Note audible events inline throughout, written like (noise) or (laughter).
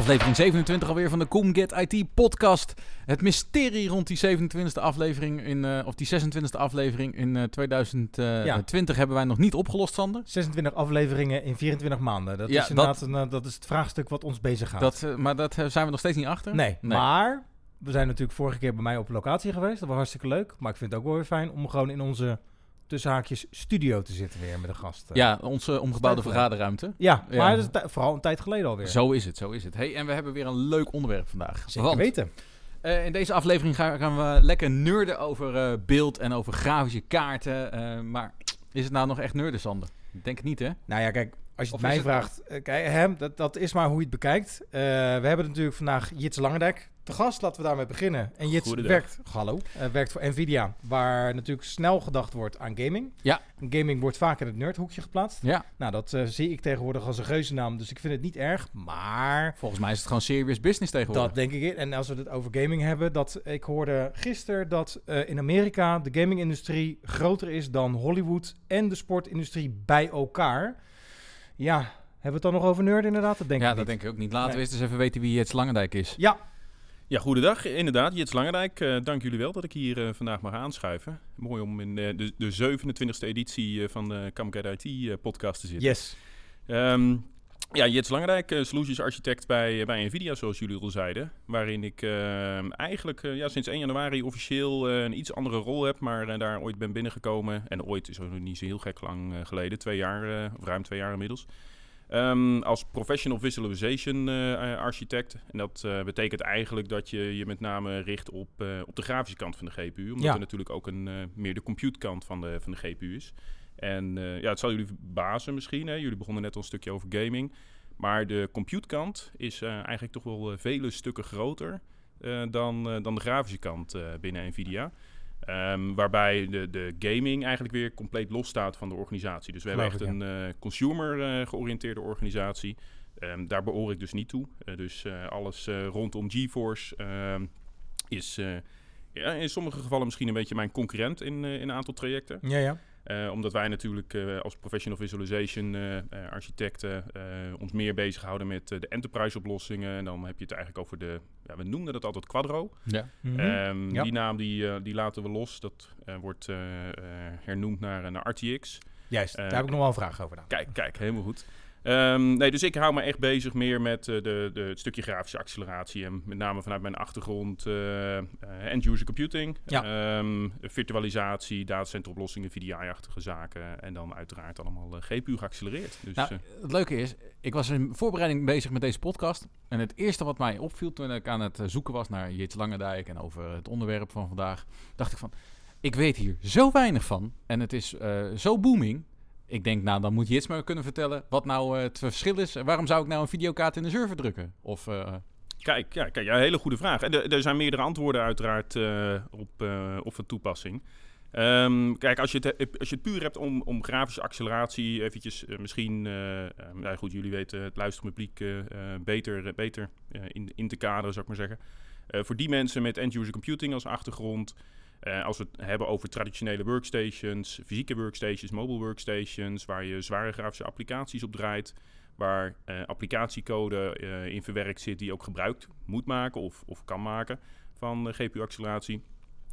Aflevering 27 alweer van de ComGet IT podcast. Het mysterie rond die 27e aflevering in, eh, of die 26e aflevering in eh, 2020 hebben wij nog niet opgelost, Sander. 26 afleveringen in 24 maanden. Dat Ja, is inderdaad een, eh, dat is het vraagstuk wat ons bezighoudt. Dat, eh, maar dat eh, zijn we nog steeds niet achter. nee, Nee. maar we zijn natuurlijk vorige keer bij mij op locatie geweest. Dat was hartstikke leuk. Maar ik vind het ook wel weer fijn om gewoon in onze tussenhaakjes studio te zitten weer met een gast. eh. Ja, onze omgebouwde vergaderruimte. ja, Ja. maar dat is vooral een tijd geleden alweer. Zo is het, zo is het. Hey, en we hebben weer een leuk onderwerp vandaag. Zeker Want, weten. eh, in deze aflevering gaan, gaan we lekker nerden over eh, beeld en over grafische kaarten. maar is het nou nog echt nerden, Sander? Ik denk het niet, hè? Nou ja, kijk, als je het mij het- vraagt, eh, kijk, hè, dat, dat is maar hoe je het bekijkt. Eh, we hebben natuurlijk vandaag Jits Langendijk te gast. Laten we daarmee beginnen. En Jits Goedendag. werkt, hallo, eh, werkt voor Nvidia, waar natuurlijk snel gedacht wordt aan gaming. Ja. Gaming wordt vaak in het nerdhoekje geplaatst. Ja. Nou, dat zie ik tegenwoordig als een geuzennaam, dus ik vind het niet erg. Maar Volgens mij is het gewoon serious business tegenwoordig. dat denk ik. En als we het over gaming hebben, dat ik hoorde gisteren dat in Amerika de gaming-industrie groter is dan Hollywood en de sportindustrie bij elkaar. Ja, hebben we het dan nog over nerd inderdaad? Dat denk ja, ik dat niet. denk ik ook niet. Laten we Nee. eens eens even weten wie Jets Langendijk is. Ja, Ja, goedendag. Inderdaad, Jits Langendijk. eh, dank jullie wel dat ik hier eh, vandaag mag aanschuiven. Mooi om in eh, de, de 27e editie eh, van de Camcat IT eh, podcast te zitten. yes. Ehm, ja, Jits Langendijk, eh, solutions architect bij, eh, bij Nvidia, zoals jullie al zeiden. Waarin ik eh, eigenlijk eh, ja, sinds 1 januari officieel een iets andere rol heb, maar daar ooit ben binnengekomen. En ooit is ook nog niet zo heel gek lang geleden, twee jaar, of ruim twee jaar inmiddels. Ehm, als professional visualization architect. En dat betekent eigenlijk dat je je met name richt op, op de grafische kant van de GPU. Omdat Ja. er natuurlijk ook een, meer de compute kant van de, van de GPU is. En eh, ja, het zal jullie verbazen misschien. Hè? Jullie begonnen net al een stukje over gaming. Maar de compute kant is eh, eigenlijk toch wel eh, vele stukken groter dan, dan de grafische kant binnen Nvidia. Ehm, waarbij de, de gaming eigenlijk weer compleet los staat van de organisatie. Dus we hebben echt een eh, consumer eh, georiënteerde organisatie. Ehm, daar behoor ik dus niet toe. Dus alles rondom GeForce ehm, is ja, in sommige gevallen misschien een beetje mijn concurrent in, in een aantal trajecten. Ja, ja. Eh, omdat wij natuurlijk eh, als professional visualization eh, eh, architecten eh, ons meer bezighouden met de enterprise oplossingen. En dan heb je het eigenlijk over de, ja, we noemden dat altijd Quadro. Ja. Mhm. Ehm, Ja. Die naam die, eh, die laten we los. Dat eh, wordt eh, eh, hernoemd naar, naar RTX. Juist, daar heb ik nog wel een vraag over. Dan. Kijk, kijk, helemaal goed. Ehm, nee, dus ik hou me echt bezig meer met eh, de, de, het stukje grafische acceleratie. En met name vanuit mijn achtergrond eh, eh, end-user computing. Ja. ehm, virtualisatie, datacenteroplossingen, VDI-achtige zaken. En dan uiteraard allemaal GPU geaccelereerd. Dus, Nou, het leuke is, ik was in voorbereiding bezig met deze podcast. En het eerste wat mij opviel toen ik aan het zoeken was naar Jits Langendijk en over het onderwerp van vandaag, dacht ik van, ik weet hier zo weinig van en het is zo booming. Ik denk, nou, dan moet Jits me kunnen vertellen wat nou eh, het verschil is. Waarom zou ik nou een videokaart in de server drukken? Of, eh, Kijk, ja, kijk ja, hele goede vraag. En er, zijn meerdere antwoorden uiteraard eh, op, op van toepassing. Ehm, kijk, als je, het, he- als je het puur hebt om, om grafische acceleratie, eventjes misschien, nou goed, jullie weten het luisterend publiek eh, eh, beter, beter in, in te kaderen, zou ik maar zeggen. Voor die mensen met end-user computing als achtergrond, eh, als we het hebben over traditionele workstations, fysieke workstations, mobile workstations, waar je zware grafische applicaties op draait, waar eh, applicatiecode eh, in verwerkt zit die ook gebruikt moet maken of, of kan maken van GPU-acceleratie.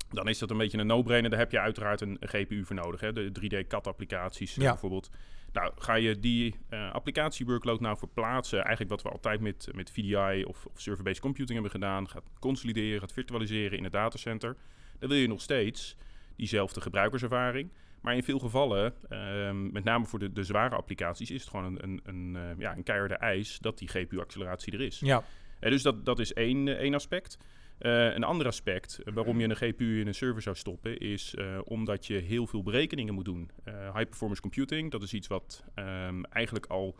Dan is dat een beetje een no-brainer. Daar heb je uiteraard een GPU voor nodig. Hè? De 3D-CAD-applicaties eh, Ja. bijvoorbeeld. Nou, ga je die eh applicatie-workload nou verplaatsen? Eigenlijk wat we altijd met, met VDI of, of server-based computing hebben gedaan. Gaat consolideren, gaat virtualiseren in het datacenter. Dan wil je nog steeds diezelfde gebruikerservaring. Maar in veel gevallen, ehm, met name voor de, de zware applicaties, is het gewoon een, een, een, eh, ja, een keiharde eis dat die GPU-acceleratie er is. Ja, Eh, dus dat, dat is één, eh, één aspect. Een ander aspect waarom je een GPU in een server zou stoppen, is omdat je heel veel berekeningen moet doen. High performance computing, dat is iets wat ehm, eigenlijk al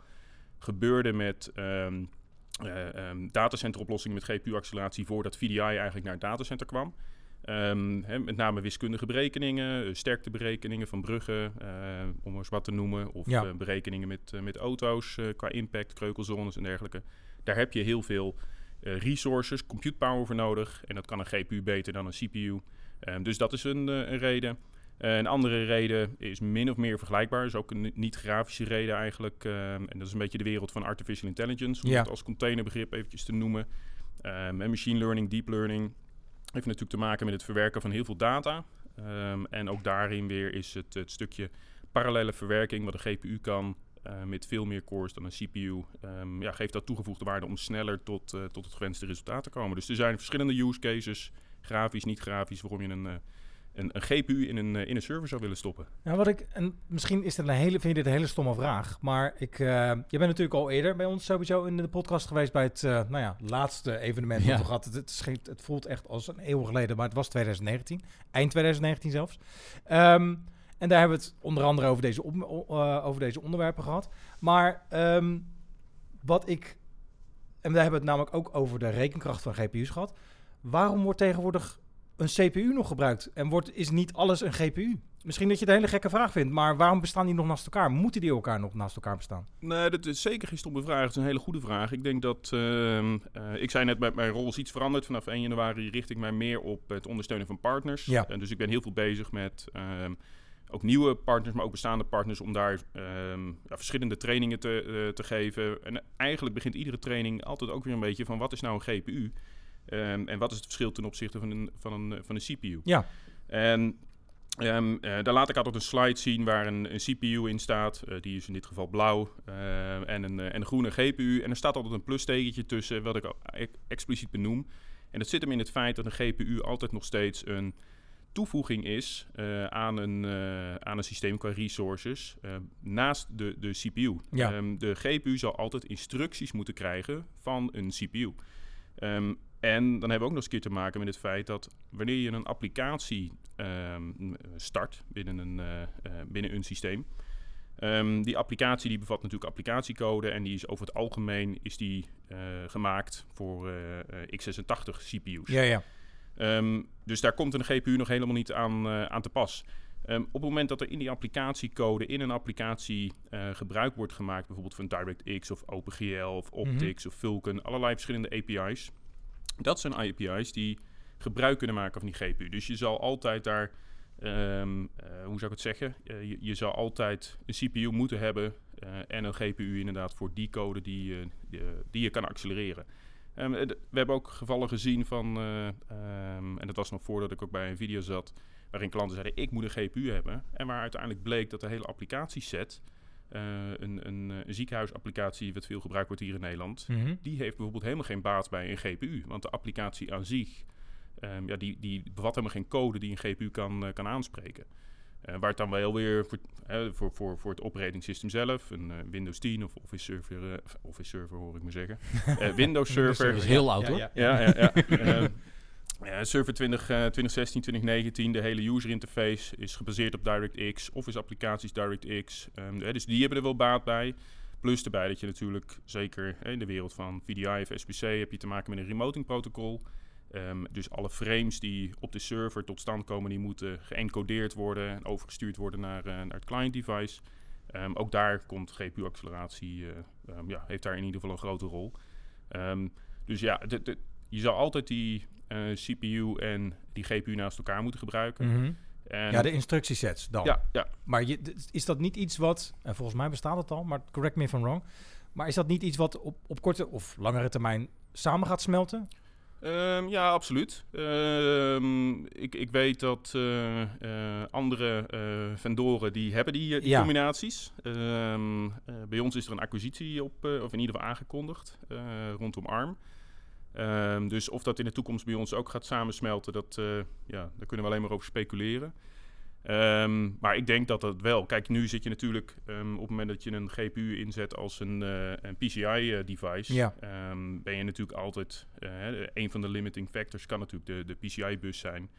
gebeurde met ehm, datacenteroplossingen met GPU-acceleratie voordat VDI eigenlijk naar het datacenter kwam. Ehm, met name wiskundige berekeningen, eh, sterkteberekeningen van bruggen, eh, om eens wat te noemen. Of Ja. eh, berekeningen met, met auto's qua impact, kreukelzones en dergelijke. Daar heb je heel veel resources, compute power voor nodig. En dat kan een GPU beter dan een CPU. Ehm, dus dat is een, een reden. Een andere reden is min of meer vergelijkbaar. is ook een niet-grafische reden eigenlijk. Ehm, en dat is een beetje de wereld van artificial intelligence. Om Ja. het als containerbegrip eventjes te noemen. En machine learning, deep learning heeft natuurlijk te maken met het verwerken van heel veel data. Ehm, en ook daarin weer is het, het stukje parallele verwerking wat een GPU kan eh, met veel meer cores dan een CPU. ehm, ja, geeft dat toegevoegde waarde om sneller tot, eh, tot het gewenste resultaat te komen. Dus er zijn verschillende use cases, grafisch, niet grafisch, waarom je een, eh, een, een GPU in een, eh, in een server zou willen stoppen. Nou, wat ik, en misschien is dit een hele, vind je dit een hele stomme vraag, maar ik, eh, je bent natuurlijk al eerder bij ons sowieso in de podcast geweest bij het, eh, nou ja, laatste evenement Ja. dat we gehad. Het, het, het voelt echt als een eeuw geleden, maar het was 2019, eind 2019 zelfs. Ehm, en daar hebben we het onder andere over deze, op, eh, over deze onderwerpen gehad. Maar ehm, wat ik, en daar hebben we het namelijk ook over de rekenkracht van GPU's gehad. Waarom wordt tegenwoordig een CPU nog gebruikt? En wordt, is niet alles een GPU? Misschien dat je het een hele gekke vraag vindt, maar waarom bestaan die nog naast elkaar? Moeten die elkaar nog naast elkaar bestaan? Nee, dat is zeker geen stomme vraag. Het is een hele goede vraag. Ik denk dat, ehm, eh, ik zei net, mijn, mijn rol is iets veranderd. Vanaf 1 januari richt ik mij meer op het ondersteunen van partners. Ja. Dus ik ben heel veel bezig met ehm, ook nieuwe partners, maar ook bestaande partners, om daar ehm, ja, verschillende trainingen te, eh, te geven. En eigenlijk begint iedere training altijd ook weer een beetje van wat is nou een GPU? Ehm, en wat is het verschil ten opzichte van een, van een, van een CPU? Ja. En ehm, eh, daar laat ik altijd een slide zien waar een, een CPU in staat. Eh, die is in dit geval blauw. eh, en, een, eh, en een groene GPU. En er staat altijd een plustekentje tussen, wat ik e- expliciet benoem. En dat zit hem in het feit dat een GPU altijd nog steeds een toevoeging is eh, aan, een, eh, aan een systeem qua resources eh, naast de, de CPU. Ja. Ehm, de GPU zal altijd instructies moeten krijgen van een CPU. Ehm, en dan hebben we ook nog eens een keer te maken met het feit dat wanneer je een applicatie ehm, start binnen een, eh, eh, binnen een systeem, ehm, die applicatie die bevat natuurlijk applicatiecode en die is over het algemeen is die, eh, gemaakt voor eh, eh, x86 CPU's. Ja, ja. Ehm, dus daar komt een GPU nog helemaal niet aan, aan te pas. Op het moment dat er in die applicatiecode in een applicatie gebruik wordt gemaakt, bijvoorbeeld van DirectX of OpenGL of Optix of Vulkan, allerlei verschillende API's. Dat zijn API's die gebruik kunnen maken van die GPU. Dus je zal altijd daar, ehm, eh, hoe zou ik het zeggen? Eh, je, je zal altijd een CPU moeten hebben eh, en een GPU inderdaad voor die code die, die, die je kan accelereren. Ehm, eh, we hebben ook gevallen gezien van, eh, ehm, en dat was nog voordat ik ook bij een video zat, waarin klanten zeiden ik moet een GPU hebben. En waar uiteindelijk bleek dat de hele applicatieset, een, een, eh, een ziekenhuisapplicatie wat veel gebruikt wordt hier in Nederland, Mhm. die heeft bijvoorbeeld helemaal geen baat bij een GPU. Want de applicatie aan zich, ehm, ja, die, die bevat helemaal geen code die een GPU kan, eh, kan aanspreken. Eh, waar het dan wel weer voor, hè, voor, voor, voor het operating system zelf, een eh, Windows 10 of Office Server, eh, Office Server hoor ik maar zeggen, (laughs) Eh, Windows Server, Dat is heel oud Ja, hoor. ja. ja, ja, (laughs) ja, server 20, eh, 2016, 2019, de hele user interface is gebaseerd op DirectX, Office applicaties DirectX. Ehm, eh, dus die hebben er wel baat bij. Plus erbij dat je natuurlijk, zeker in de wereld van VDI of SPC, heb je te maken met een remoting protocol. Ehm, dus alle frames die op de server tot stand komen, die moeten geëncodeerd worden en overgestuurd worden naar, eh, naar het client device. Ehm, ook daar komt GPU-acceleratie, eh, ja, heeft daar in ieder geval een grote rol. Dus ja, je zal altijd die CPU en die GPU naast elkaar moeten gebruiken. Mhm. En, Ja, de instructiesets dan. ja, ja. Maar je, is dat niet iets wat, en volgens mij bestaat het al, maar correct me if I'm wrong. Maar is dat niet iets wat op, op korte of langere termijn samen gaat smelten? Ehm, ja, absoluut. Ehm, ik, ik weet dat eh, eh, andere eh, vendoren die hebben die, eh, die Ja. combinaties. Eh, bij ons is er een acquisitie op, eh, of in ieder geval aangekondigd, eh, rondom ARM. Ehm, dus of dat in de toekomst bij ons ook gaat samensmelten, dat, eh, ja, daar kunnen we alleen maar over speculeren. Ehm, maar ik denk dat dat wel. Kijk, nu zit je natuurlijk ehm, op het moment dat je een GPU inzet als een, eh, een PCI-device, Ja. ehm, ben je natuurlijk altijd. eh, een van de limiting factors kan natuurlijk de, de PCI-bus zijn.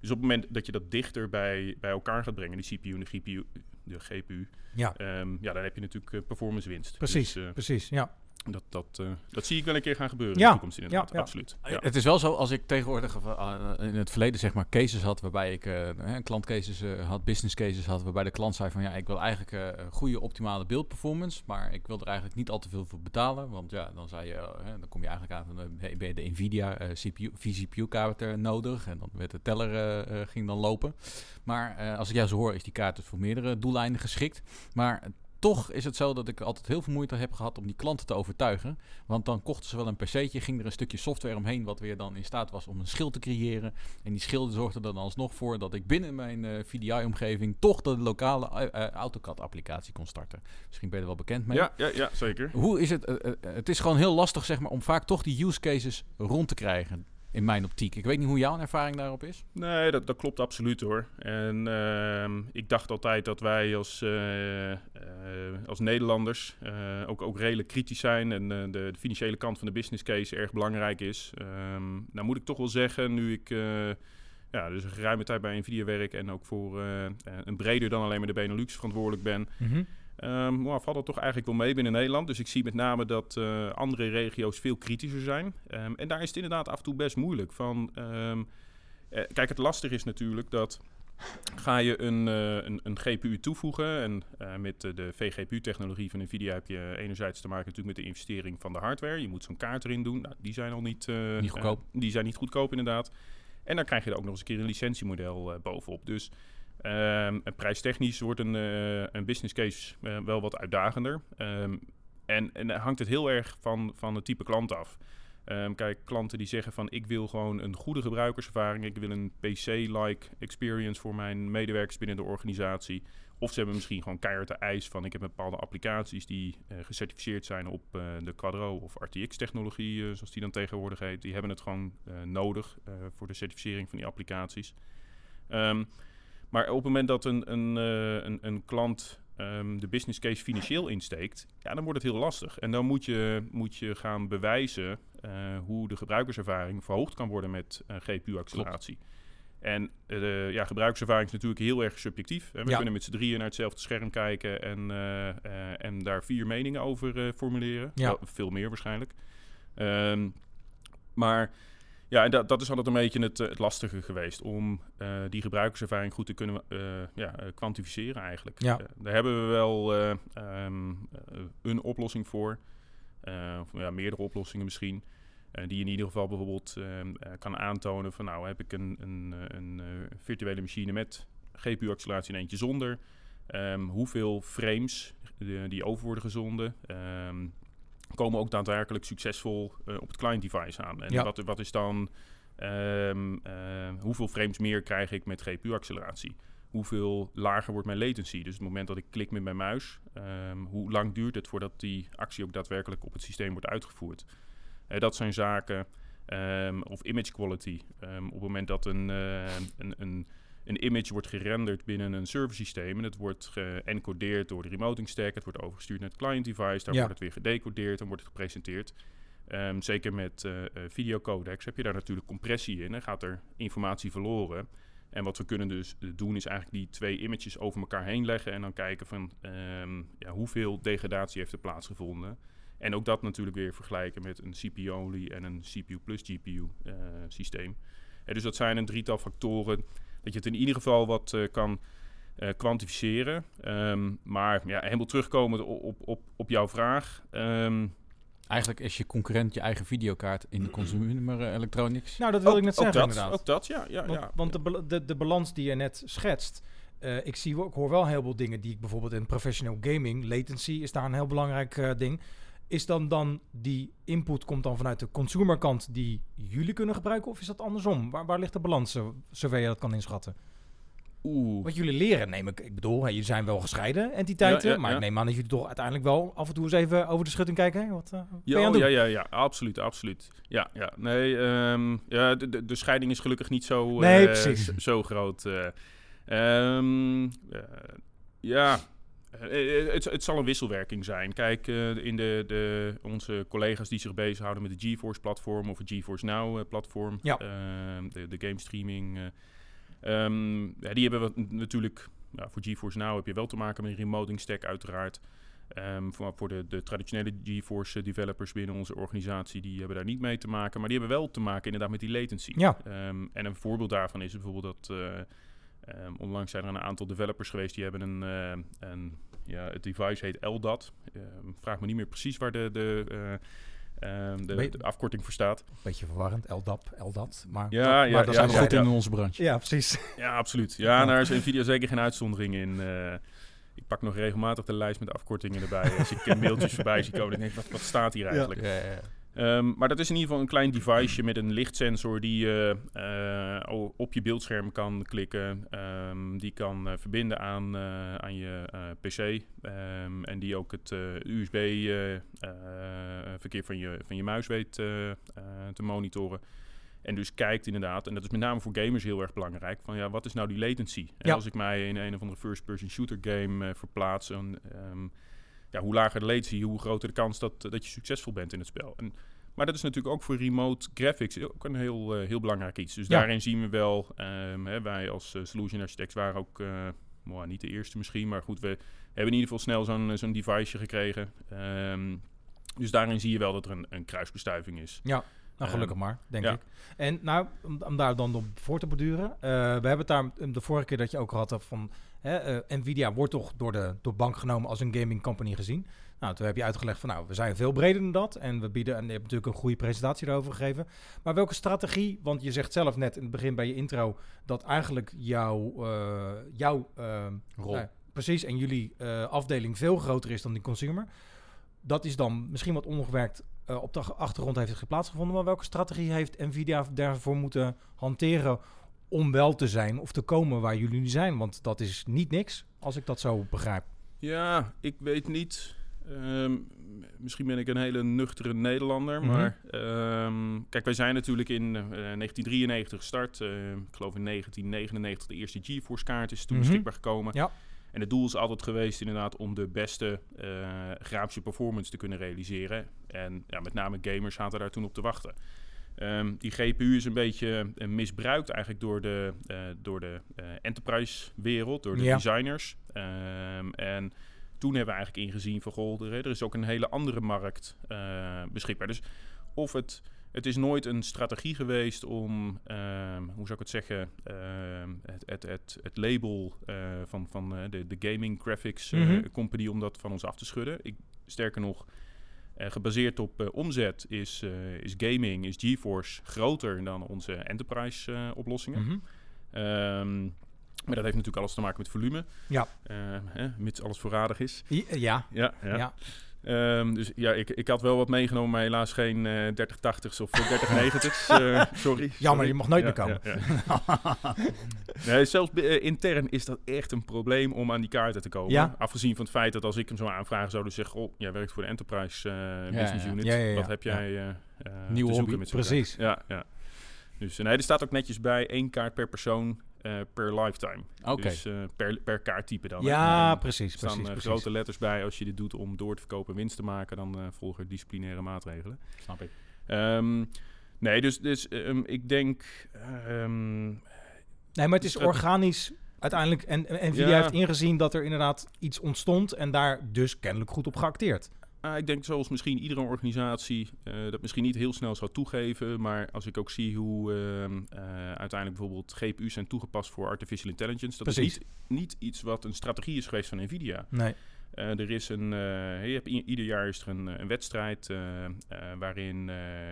Dus op het moment dat je dat dichter bij, bij elkaar gaat brengen, die CPU en de GPU, de GPU Ja, ja, dan heb je natuurlijk eh, performance winst. precies. Dus, eh, precies, ja. Dat, dat, eh, dat zie ik wel een keer gaan gebeuren in Ja, de toekomst inderdaad. ja, ja. Absoluut. Ja. Het is wel zo, als ik tegenwoordig eh, in het verleden zeg maar cases had, waarbij ik eh een klantcases eh, had, business cases had, waarbij de klant zei van ja, ik wil eigenlijk eh, een goede optimale beeldperformance, maar ik wil er eigenlijk niet al te veel voor betalen, want ja, dan zei je, eh, hè, dan kom je eigenlijk aan van eh, hey, ben je de Nvidia eh, CPU, vCPU kaart eh, nodig en dan werd de teller eh, eh, ging dan lopen. Maar eh, als ik jou zo hoor, is die kaart dus voor meerdere doeleinden geschikt. Maar eh, toch is het zo dat ik altijd heel veel moeite heb gehad om die klanten te overtuigen. Want dan kochten ze wel een PC'tje, ging er een stukje software omheen, wat weer dan in staat was om een schil te creëren. En die schil zorgde er dan alsnog voor dat ik binnen mijn eh, VDI-omgeving toch de lokale eh, AutoCAD-applicatie kon starten. Misschien ben je er wel bekend mee. Ja, ja, ja, zeker. Hoe is het? het is gewoon heel lastig, zeg maar, om vaak toch die use cases rond te krijgen. In mijn optiek. Ik weet niet hoe jouw ervaring daarop is. Nee, dat, dat klopt absoluut hoor. En ehm, ik dacht altijd dat wij als, eh, eh, als Nederlanders eh, ook, ook redelijk kritisch zijn en de, de financiële kant van de business case erg belangrijk is. Ehm, nou moet ik toch wel zeggen, nu ik ja, dus een geruime tijd bij Nvidia werk en ook voor een breder dan alleen maar de Benelux verantwoordelijk ben, Ehm maar valt dat toch eigenlijk wel mee binnen Nederland. Dus ik zie met name dat eh, andere regio's veel kritischer zijn. Ehm, en daar is het inderdaad af en toe best moeilijk. Van, ehm, eh, kijk, het lastige is natuurlijk dat ga je een, eh, een, een GPU toevoegen. En eh, met de, de vGPU-technologie van NVIDIA heb je enerzijds te maken natuurlijk met de investering van de hardware. Je moet zo'n kaart erin doen. Nou, die zijn al niet, Niet goedkoop. die zijn niet goedkoop inderdaad. En dan krijg je er ook nog eens een keer een licentiemodel bovenop. Dus En prijstechnisch wordt een, eh, een business case eh, wel wat uitdagender. Ehm, en, en hangt het heel erg van, van het type klant af. Ehm, kijk, klanten die zeggen van ik wil gewoon een goede gebruikerservaring. Ik wil een PC-like experience voor mijn medewerkers binnen de organisatie. Of ze hebben misschien gewoon keihard de eis van ik heb bepaalde applicaties die eh, gecertificeerd zijn op de Quadro of RTX-technologie, zoals die dan tegenwoordig heet. Die hebben het gewoon nodig voor de certificering van die applicaties. Ehm, maar op het moment dat een, een, eh, een, een klant ehm, de business case financieel insteekt, ja, dan wordt het heel lastig. En dan moet je, moet je gaan bewijzen eh, hoe de gebruikerservaring verhoogd kan worden met eh, GPU-acceleratie. En ja, gebruikerservaring is natuurlijk heel erg subjectief. hè. We Ja. kunnen met z'n drieën naar hetzelfde scherm kijken en, en daar vier meningen over formuleren. Ja. Wel, veel meer waarschijnlijk. Ehm, maar ja, en dat, dat is altijd een beetje het, eh, het lastige geweest om eh, die gebruikerservaring goed te kunnen eh, ja, kwantificeren eigenlijk. Ja. Daar hebben we wel eh, ehm, eh, een oplossing voor. Of ja, meerdere oplossingen misschien. die in ieder geval bijvoorbeeld ehm, eh, kan aantonen van nou heb ik een, een, een virtuele machine met GPU-acceleratie en eentje zonder. Ehm, hoeveel frames die over worden gezonden, komen ook daadwerkelijk succesvol eh, op het client device aan. En Ja. wat, wat is dan, ehm, eh, hoeveel frames meer krijg ik met GPU-acceleratie? Hoeveel lager wordt mijn latency? Dus het moment dat ik klik met mijn muis, ehm, hoe lang duurt het voordat die actie ook daadwerkelijk op het systeem wordt uitgevoerd? Eh, dat zijn zaken. ehm, of image quality. Op het moment dat een, een, een, een image wordt gerenderd binnen een serversysteem en het wordt geëncodeerd door de remoting stack, het wordt overgestuurd naar het client device, daar Ja. wordt het weer gedecodeerd en wordt het gepresenteerd. Ehm, zeker met eh, videocodecs heb je daar natuurlijk compressie in en gaat er informatie verloren. En wat we kunnen dus doen is eigenlijk die twee images over elkaar heen leggen en dan kijken van ehm, ja, hoeveel degradatie heeft er plaatsgevonden. En ook dat natuurlijk weer vergelijken met een CPU-only en een CPU plus GPU eh, systeem. Eh, dus dat zijn een drietal factoren dat je het in ieder geval wat eh, kan eh, kwantificeren. Ehm, maar ja, helemaal terugkomend op, op, op, jouw vraag. ehm, Eigenlijk is je concurrent je eigen videokaart in de consumer eh, electronics. Nou, dat wil ook- ik net ook zeggen dat, inderdaad. Ook dat, ja. ja, Want, ja. want de, de, de balans die je net schetst, eh, ik, zie, ik hoor wel heel veel dingen die ik bijvoorbeeld in professional gaming, latency is daar een heel belangrijk eh, ding. Is dan dan die input komt dan vanuit de consumerkant die jullie kunnen gebruiken of is dat andersom? Waar, waar ligt de balans, zover je dat kan inschatten? Oeh. Wat jullie leren, neem ik, ik bedoel, jullie zijn wel gescheiden entiteiten, Ja, ja, maar ja. ik neem aan dat jullie toch uiteindelijk wel af en toe eens even over de schutting kijken. Wat eh, Ja, oh, ja, ja, ja, absoluut, absoluut. Ja, ja. Nee, ehm, ja, de, de, de scheiding is gelukkig niet zo, Nee, precies. zo, groot. eh. Ehm, eh, ja, Eh, het, het zal een wisselwerking zijn. Kijk, eh, in de, de, onze collega's die zich bezighouden met de GeForce-platform of het GeForce Now-platform, Ja. de, de game streaming, eh, ehm, ja, die hebben we natuurlijk, ja, voor GeForce Now heb je wel te maken met een remoting stack uiteraard. Ehm, voor voor de, de traditionele GeForce developers binnen onze organisatie, die hebben daar niet mee te maken. Maar die hebben wel te maken inderdaad met die latency. Ja. Ehm, en een voorbeeld daarvan is bijvoorbeeld dat eh, ehm, onlangs zijn er een aantal developers geweest die hebben een, eh, een ja, het device heet LDAT. Ehm, vraag me niet meer precies waar de, de, eh, ehm, de, afkorting voor staat. Beetje verwarrend, LDAP, LDAT. Maar, Ja, maar ja, daar ja, zijn ja, goed in onze branche. Ja, precies. (laughs) Ja, absoluut. Ja, daar is Nvidia zeker geen uitzondering in. Eh, ik pak nog regelmatig de lijst met afkortingen erbij. Als ik (laughs) mailtjes voorbij zie komen, denk ik, wat, wat staat hier eigenlijk? Ehm, maar dat is in ieder geval een klein deviceje met een lichtsensor die je eh, op je beeldscherm kan klikken. Ehm, die kan eh, verbinden aan, eh, aan je PC. Ehm, en die ook het USB-verkeer van, je, van je muis weet te monitoren. En dus kijkt inderdaad, en dat is met name voor gamers heel erg belangrijk, van ja, wat is nou die latency? En Ja. als ik mij in een of andere first-person shooter game verplaats, ehm, ja, hoe lager de latency, hoe groter de kans dat, dat je succesvol bent in het spel. En, maar dat is natuurlijk ook voor remote graphics ook een heel, eh, heel belangrijk iets. Dus Ja. daarin zien we wel, ehm, hè, wij als eh, solution architects waren ook, eh, nou, niet de eerste misschien, maar goed, we hebben in ieder geval snel zo'n zo'n deviceje gekregen. Ehm, dus daarin zie je wel dat er een, een kruisbestuiving is. Nou, gelukkig maar, denk ja. ik. En nou, om, om daar dan op voor te borduren. we hebben het daar de vorige keer dat je ook had van... Hè, eh, Nvidia wordt toch door de door bank genomen als een gaming company gezien. Nou, toen heb je uitgelegd van nou, we zijn veel breder dan dat. En we bieden, en je hebt natuurlijk een goede presentatie daarover gegeven. Maar welke strategie, want je zegt zelf net in het begin bij je intro... dat eigenlijk jouw, eh, jouw eh, Rol. nou, precies, en jullie afdeling veel groter is dan die consumer. Dat is dan misschien wat ongewerkt op de ach- achtergrond heeft het plaatsgevonden. Maar welke strategie heeft Nvidia daarvoor moeten hanteren om wel te zijn of te komen waar jullie nu zijn? Want dat is niet niks, als ik dat zo begrijp. Ja, ik weet niet. Ehm, misschien ben ik een hele nuchtere Nederlander. Mhm. Maar ehm, kijk, wij zijn natuurlijk in eh, 1993 gestart. Eh, ik geloof in 1999 de eerste GeForce kaart is toen beschikbaar gekomen. Ja. En het doel is altijd geweest inderdaad om de beste eh, grafische performance te kunnen realiseren. En ja, met name gamers zaten daar toen op te wachten. Ehm, die GPU is een beetje eh, misbruikt eigenlijk door de, eh, door de eh, enterprise wereld, door de Ja. designers. Ehm, en toen hebben we eigenlijk ingezien van goh, er, er is ook een hele andere markt beschikbaar. Dus of het, het is nooit een strategie geweest om, ehm, hoe zou ik het zeggen, het, het, het, het label van, van de, de gaming graphics Mhm. company om dat van ons af te schudden. Ik, sterker nog, eh, gebaseerd op eh, omzet is, eh, is gaming, is GeForce groter dan onze enterprise oplossingen. Mhm. Ehm, maar dat heeft natuurlijk alles te maken met volume. Ja. Eh, hè, mits alles voorradig is. I- Ja, Ja, ja. ja. Ehm, dus ja, ik, ik had wel wat meegenomen, maar helaas geen eh 3080's of 3090's. (laughs) eh sorry. Jammer, je mag nooit Ja, meer komen. ja, ja. (laughs) nee, zelfs eh, intern is dat echt een probleem om aan die kaarten te komen. Ja. Afgezien van het feit dat als ik hem zou aanvragen, zouden ze zeggen: Oh, jij werkt voor de Enterprise eh, Business ja. Unit. Ja, ja, ja. Wat heb jij eh eh, Nieuwe te zoeken hobby. met Precies. kaart? Ja, ja. Dus nee, er staat ook netjes bij één kaart per persoon eh, per lifetime. Oké. Dus eh, per, per kaarttype dan. Ja, En precies, Er staan precies, eh, precies. grote letters bij. Als je dit doet om door te verkopen en winst te maken, dan volgen er disciplinaire maatregelen. Snap ik. Ehm, nee, dus, dus ehm, ik denk. ehm, Nee, maar het is organisch uiteindelijk. En, en Nvidia Ja. heeft ingezien dat er inderdaad iets ontstond en daar dus kennelijk goed op geacteerd. Ah, ik denk zoals misschien iedere organisatie eh, dat misschien niet heel snel zou toegeven. Maar als ik ook zie hoe ehm, eh, uiteindelijk bijvoorbeeld GPU's zijn toegepast voor artificial intelligence. Dat Precies. is niet, niet iets wat een strategie is geweest van Nvidia. Nee. Eh, er is een, je hebt ieder jaar is er een, een wedstrijd waarin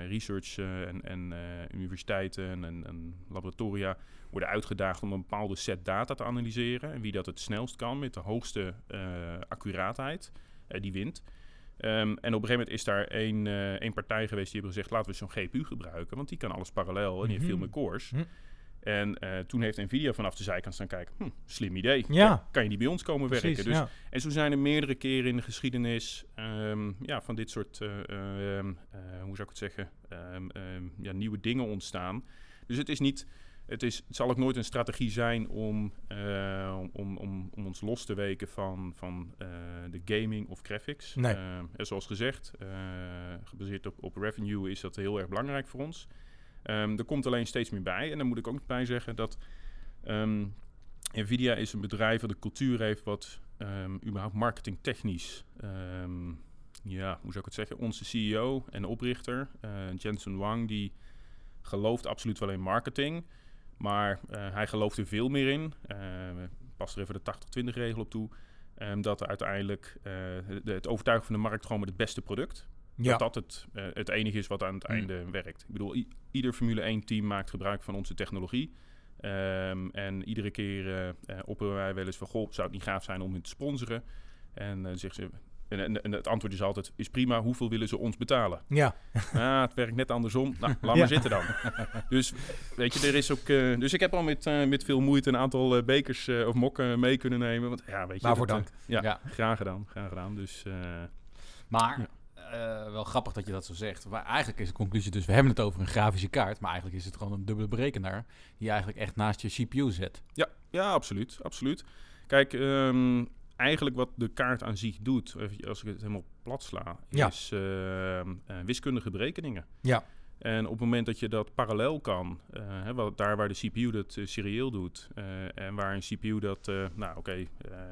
research en, en universiteiten en, en, en laboratoria worden uitgedaagd om een bepaalde set data te analyseren. En wie dat het snelst kan met de hoogste accuraatheid, die wint. Ehm, en op een gegeven moment is daar één, eh, één partij geweest die hebben gezegd... laten we zo'n GPU gebruiken, want die kan alles parallel en die heeft veel Mhm. meer cores. Hm. En eh, toen heeft Nvidia vanaf de zijkant staan kijken... Hm, slim idee, Ja. kan je die bij ons komen Precies, werken? Dus ja. en zo zijn er meerdere keren in de geschiedenis ehm, ja, van dit soort, eh, ehm, eh, hoe zou ik het zeggen, ja, nieuwe dingen ontstaan. Dus het is niet, het, is, het zal ook nooit een strategie zijn om, eh, om, om, om ons los te weken van, van eh, de gaming of graphics. Nee. En zoals gezegd, eh, gebaseerd op, op revenue is dat heel erg belangrijk voor ons. Ehm, er komt alleen steeds meer bij. En dan moet ik ook bij zeggen dat ehm, Nvidia is een bedrijf dat een cultuur heeft wat ehm, überhaupt marketingtechnisch, ja, hoe zou ik het zeggen, onze CEO en oprichter, eh, Jensen Wang, die gelooft absoluut wel in marketing. Maar eh, hij gelooft er veel meer in. Uh, pas er even de 80-20 regel op toe. ehm, dat uiteindelijk eh, de- het overtuigen van de markt gewoon met het beste product. Ja. Dat dat het, eh, het enige is wat aan het Mm. einde werkt. Ik bedoel, ieder Formule 1 team maakt gebruik van onze technologie. Ehm, en iedere keer eh eh, opperen wij wel eens van... Goh, zou het niet gaaf zijn om hun te sponsoren? En eh zeggen ze... En, en, en het antwoord is altijd, is prima, hoeveel willen ze ons betalen? Ja, Ah, het werkt net andersom. (laughs) Nou, laat Ja. maar zitten dan. Dus weet je, er is ook. eh, dus ik heb al met, eh, met veel moeite een aantal eh, bekers eh, of mokken mee kunnen nemen. Want ja, weet je. Waarvoor dat, dank. ja, Ja. graag gedaan, graag gedaan. Dus eh, Maar eh, wel grappig dat je dat zo zegt. Maar eigenlijk is de conclusie dus, we hebben het over een grafische kaart, maar eigenlijk is het gewoon een dubbele berekenaar die je eigenlijk echt naast je CPU zet. ja, ja, absoluut, absoluut. Kijk, ehm, eigenlijk wat de kaart aan zich doet, als ik het helemaal plat sla, Ja. is ehm, eh, wiskundige berekeningen. Ja. En op het moment dat je dat parallel kan, eh, hè, wat, daar waar de CPU dat eh, serieel doet, en waar een CPU dat, nou oké, eh,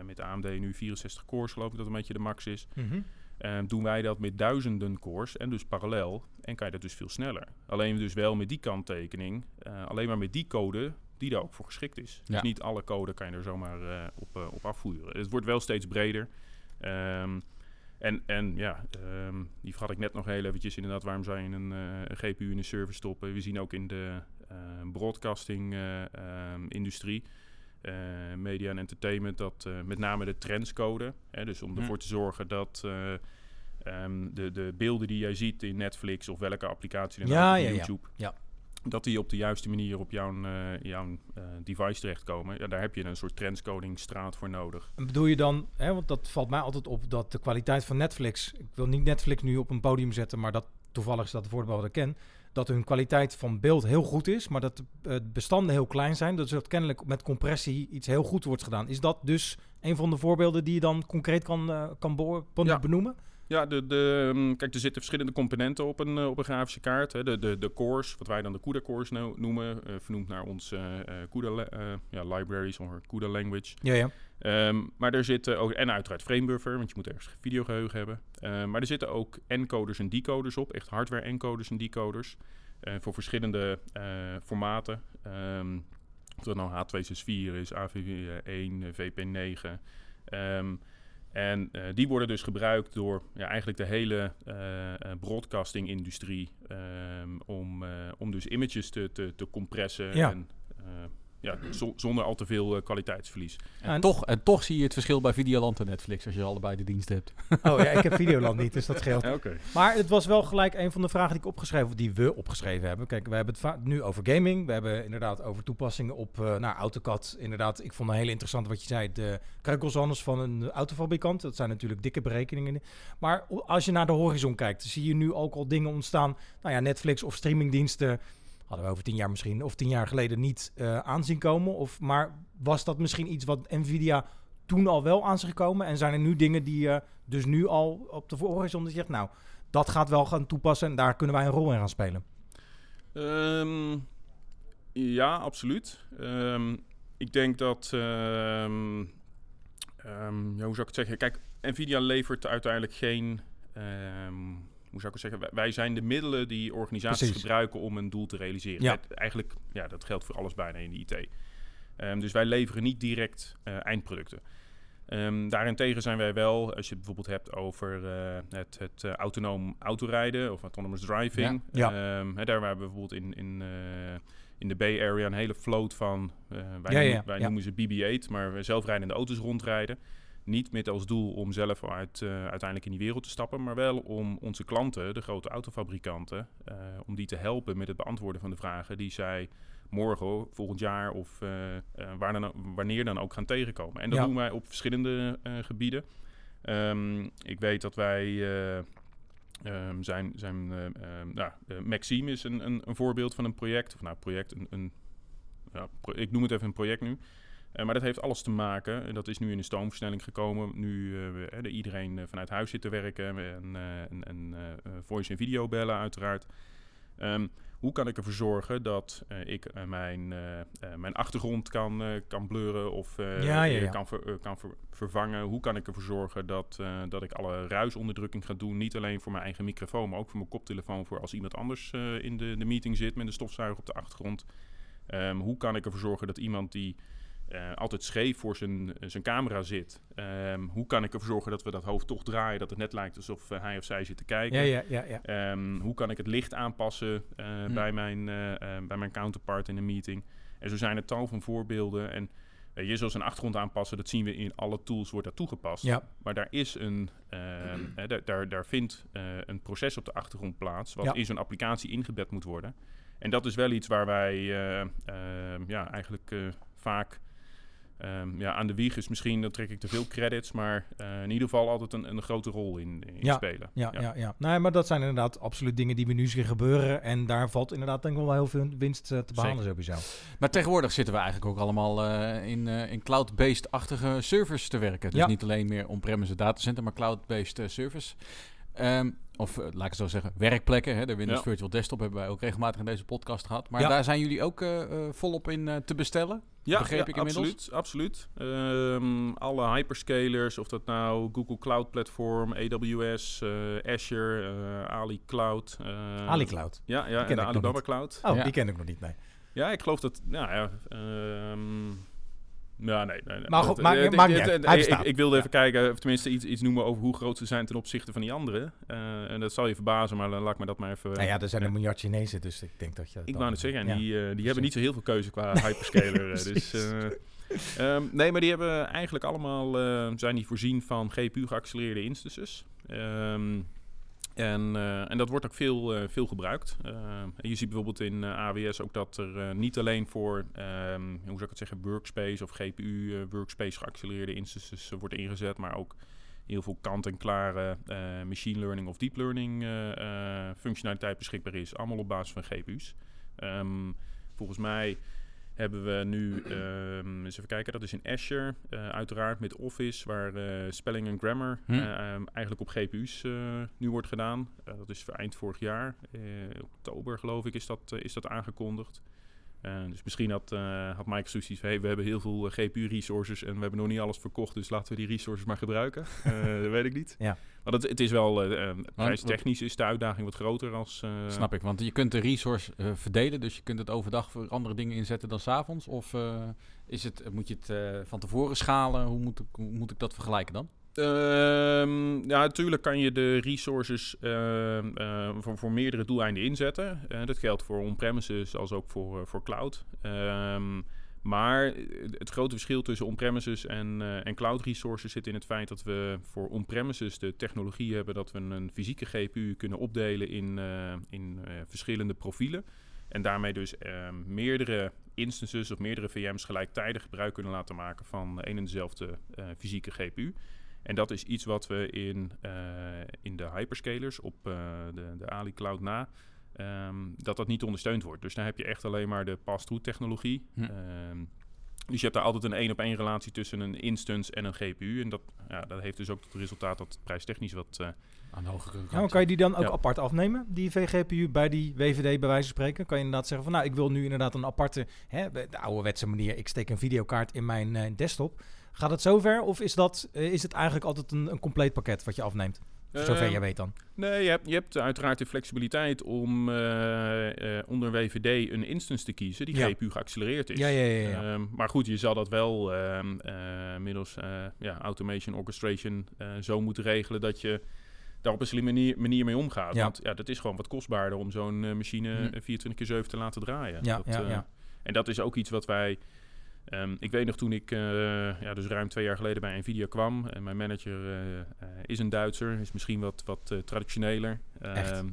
met de AMD nu 64 cores geloof ik dat een beetje de max is, Mhm. doen wij dat met duizenden cores en dus parallel en kan je dat dus veel sneller. Alleen dus wel met die kanttekening, alleen maar met die code die daar ook voor geschikt is. Ja. Dus niet alle code kan je er zomaar eh, op, eh, op afvoeren. Het wordt wel steeds breder. Ehm, en, en ja, ehm, die vergat ik net nog heel eventjes inderdaad. Waarom zou je een, eh, een GPU in een server stoppen? We zien ook in de eh, broadcasting eh, ehm, industrie, eh, media en entertainment, dat eh, met name de trendscode. Hè, dus om ervoor te zorgen dat eh, de, de beelden die jij ziet in Netflix of welke applicatie dan Ja, ook, ja. YouTube, Ja. Dat die op de juiste manier op jouw, eh, jouw eh, device terechtkomen. Ja, daar heb je een soort trendscoding straat voor nodig. En bedoel je dan, hè, want dat valt mij altijd op, dat de kwaliteit van Netflix, ik wil niet Netflix nu op een podium zetten, maar dat toevallig is dat het voorbeeld wat ik ken, dat hun kwaliteit van beeld heel goed is, maar dat de bestanden heel klein zijn, dus dat kennelijk met compressie iets heel goed wordt gedaan. Is dat dus een van de voorbeelden die je dan concreet kan, eh, kan beo- kan Ja. benoemen? Ja, de, de, mm, kijk, er zitten verschillende componenten op een, eh, op een grafische kaart. Hè. De, de, de cores, wat wij dan de CUDA cores no- noemen, eh, vernoemd naar onze eh, CUDA eh, ja, libraries of CUDA language. Ja, ja. Ehm, maar er zitten ook, en uiteraard framebuffer, want je moet ergens videogeheugen hebben. Ehm, maar er zitten ook encoders en decoders op, echt hardware encoders en decoders. voor verschillende formaten. Ehm of dat nou H264 is, AVV1, eh, VP9. Ehm, en eh, die worden dus gebruikt door ja, eigenlijk de hele eh, broadcasting-industrie ehm, om, om dus images te, te, te compressen Ja. en ja, zo- zonder al te veel eh, kwaliteitsverlies. En, En- toch, en toch zie je het verschil bij Videoland en Netflix als je allebei de dienst hebt. (laughs) Oh ja, ik heb Videoland niet, dus dat scheelt. Maar het was wel gelijk een van de vragen die ik opgeschreven, of die we opgeschreven hebben. Kijk, we hebben het nu over gaming. We hebben inderdaad over toepassingen op eh nou, AutoCAD. Inderdaad, ik vond het heel interessant wat je zei. De kreukelsanders van een autofabrikant. Dat zijn natuurlijk dikke berekeningen. Maar als je naar de horizon kijkt, zie je nu ook al dingen ontstaan. Nou ja, Netflix of streamingdiensten. Hadden we over tien jaar misschien, of tien jaar geleden niet eh aanzien komen. Of, maar was dat misschien iets wat Nvidia toen al wel aan zich gekomen? En zijn er nu dingen die je dus nu al op de horizon die je zegt, nou, dat gaat wel gaan toepassen en daar kunnen wij een rol in gaan spelen. Ehm, ja, absoluut. Ehm, ik denk dat. ehm, ja, hoe zou ik het zeggen? Kijk, Nvidia levert uiteindelijk geen. Hoe zou ik het zeggen? Wij- zijn de middelen die organisaties Precies. gebruiken om een doel te realiseren. Ja. Het- eigenlijk, ja, dat geldt voor alles bijna in de IT. Ehm, dus wij leveren niet direct eh, eindproducten. Ehm, daarentegen zijn wij wel, als je het bijvoorbeeld hebt over eh, het, het eh, autonoom autorijden of autonomous driving. Ja, Ehm, hè, daar hebben we bijvoorbeeld in, in, in de Bay Area een hele vloot van, wij, Ja, noemen, ja, wij noemen ze BB-8, maar zelfrijdende auto's rondrijden. Niet met als doel om zelf uit, eh, uiteindelijk in die wereld te stappen, maar wel om onze klanten, de grote autofabrikanten, eh, om die te helpen met het beantwoorden van de vragen die zij morgen, volgend jaar of eh, waar dan, ook- wanneer dan ook gaan tegenkomen. En dat Ja. doen wij op verschillende gebieden. Ehm, ik weet dat wij eh, ehm, zijn, zijn nou, Maxime is een, een, een voorbeeld van een project, of nou project, een, een ja, ik noem het even een project nu. Eh, maar dat heeft alles te maken, en dat is nu in de stoomversnelling gekomen, nu eh, de iedereen eh, vanuit huis zit te werken en, eh, en, en eh, eh, voice en video bellen uiteraard. Ehm, hoe kan ik ervoor zorgen dat eh, ik eh, mijn, eh, eh, mijn achtergrond kan, eh, kan blurren of eh, Ja, ja, eh, ja. kan, ver- eh, kan ver- vervangen? Hoe kan ik ervoor zorgen dat, eh, dat ik alle ruisonderdrukking ga doen? Niet alleen voor mijn eigen microfoon, maar ook voor mijn koptelefoon voor als iemand anders eh, in de, de meeting zit met een stofzuiger op de achtergrond. Ehm, hoe kan ik ervoor zorgen dat iemand die eh, altijd scheef voor zijn, zijn camera zit, ehm, hoe kan ik ervoor zorgen dat we dat hoofd toch draaien, dat het net lijkt alsof eh, hij of zij zit te kijken? Ja, ja, ja, ja. Ehm, hoe kan ik het licht aanpassen eh, Hm. bij, mijn, eh, eh, bij mijn counterpart in een meeting? En zo zijn er tal van voorbeelden. En eh, je zoals een achtergrond aanpassen, dat zien we in alle tools, wordt dat toegepast. Ja. Maar daar is een, ehm, (clears throat) eh, daar, daar, daar vindt eh, een proces op de achtergrond plaats, wat in zo'n applicatie ingebed moet worden. En dat is wel iets waar wij eh, ja, eigenlijk eh, vaak ehm, ja, aan de wieg is misschien, dan trek ik te veel credits, maar eh, in ieder geval altijd een, een grote rol in, in Ja, spelen. Ja, ja. Ja, Nee, maar dat zijn inderdaad absoluut dingen die we nu zien gebeuren. En daar valt inderdaad denk ik wel heel veel winst eh, te behalen sowieso. Maar tegenwoordig zitten we eigenlijk ook allemaal eh, in, eh, in cloud-based-achtige servers te werken. Dus Ja. niet alleen meer on-premise datacenter, maar cloud-based servers. Ehm, of eh, laat ik het zo zeggen, werkplekken. Hè? De Windows Ja. Virtual Desktop hebben wij ook regelmatig in deze podcast gehad. Maar Ja. daar zijn jullie ook eh, eh, volop in eh, te bestellen. Ja, Begreep ja, ik inmiddels? absoluut. absoluut. Ehm, alle hyperscalers, of dat nou Google Cloud Platform, AWS, eh, Azure, eh, Ali Cloud. eh, Ali Cloud. Ja, ja ken en de Alibaba. Cloud. Oh, Ja. die ken ik nog niet, nee. Ja, ik geloof dat... Nou ja, ehm, ja, nee, nee, nee. Maar goed, maakt- eh, niet uit. Hij ik-. Ik wilde Ja. even kijken, of tenminste iets, iets noemen over hoe groot ze zijn ten opzichte van die anderen. Eh, en dat zal je verbazen, maar dan laat ik me dat maar even... Nou ja, er zijn ja. een miljard Chinezen, dus ik denk dat je... Ik wou net zeggen, en Ja. die, eh, die hebben niet zo heel veel keuze qua (laughs) hyperscaler. eh, dus, eh, ehm, nee, maar die hebben eigenlijk allemaal eh, zijn die voorzien van GPU-geaccelereerde instances. Ehm, en, eh, en dat wordt ook veel, eh, veel gebruikt. En je ziet bijvoorbeeld in eh, AWS ook dat er eh, niet alleen voor, ehm, hoe zou ik het zeggen, workspace of GPU-workspace geaccelereerde instances eh, wordt ingezet, maar ook heel veel kant-en-klare eh, machine learning of deep learning eh, eh, functionaliteit beschikbaar is. Allemaal op basis van GPU's. Ehm, volgens mij hebben we nu, ehm, eens even kijken, dat is in Azure, eh, uiteraard met Office, waar eh, spelling en grammar Hm. eh, ehm, eigenlijk op GPU's nu wordt gedaan. Dat is eind vorig jaar, oktober geloof ik, is dat, is dat aangekondigd. Eh, dus misschien had, eh, had Microsoft zoiets van, hey, we hebben heel veel eh, GPU-resources en we hebben nog niet alles verkocht, dus laten we die resources maar gebruiken. (laughs) Eh, dat weet ik niet. Ja. Maar dat, het is wel, prijstechnisch is de uitdaging wat groter als... eh, Snap ik, want je kunt de resource eh, verdelen, dus je kunt het overdag voor andere dingen inzetten dan s'avonds. Of eh, is het, moet je het eh, van tevoren schalen? Hoe moet, ik, hoe moet ik dat vergelijken dan? Ehm, ja, natuurlijk kan je de resources ehm, eh, voor, voor meerdere doeleinden inzetten. Eh, dat geldt voor on-premises als ook voor, eh, voor cloud. Ehm, maar het grote verschil tussen on-premises en, eh, en cloud resources zit in het feit dat we voor on-premises de technologie hebben dat we een fysieke GPU kunnen opdelen in, in verschillende profielen. En daarmee dus ehm, meerdere instances of meerdere VM's gelijktijdig gebruik kunnen laten maken van een en dezelfde fysieke GPU. En dat is iets wat we in, eh, in de hyperscalers op eh, de, de Ali Cloud na, ehm, dat dat niet ondersteund wordt. Dus dan heb je echt alleen maar de pass-through technologie. Hm. Ehm, dus je hebt daar altijd een één op één relatie tussen een instance en een GPU. En dat, ja, dat heeft dus ook tot resultaat dat het prijstechnisch wat... eh, Aan de hogere kant. Ja, maar kan je die dan ook Ja. apart afnemen, die VGPU, bij die WVD bij wijze van spreken? Kan je inderdaad zeggen van, nou, ik wil nu inderdaad een aparte, hè, de ouderwetse manier, ik steek een videokaart in mijn eh, desktop. Gaat het zover of is, dat, eh, is het eigenlijk altijd een, een compleet pakket wat je afneemt? Voor zover Ehm, je weet dan. Nee, je hebt, je hebt uiteraard de flexibiliteit om eh, eh, onder WVD een instance te kiezen die Ja. GPU geaccelereerd is. Ja, ja, ja. ja. Ehm, maar goed, je zal dat wel ehm, eh, middels ja, automation, orchestration zo moeten regelen dat je daar op een slimme manier, manier mee omgaat. Ja. Want ja, dat is gewoon wat kostbaarder om zo'n machine Hm. eh, 24 keer 7 te laten draaien. Ja, dat, ja, ja. En dat is ook iets wat wij... ehm, ik weet nog toen ik eh, ja, dus ruim twee jaar geleden bij Nvidia kwam. En mijn manager eh, eh, is een Duitser, is misschien wat, wat eh, traditioneler. Ehm,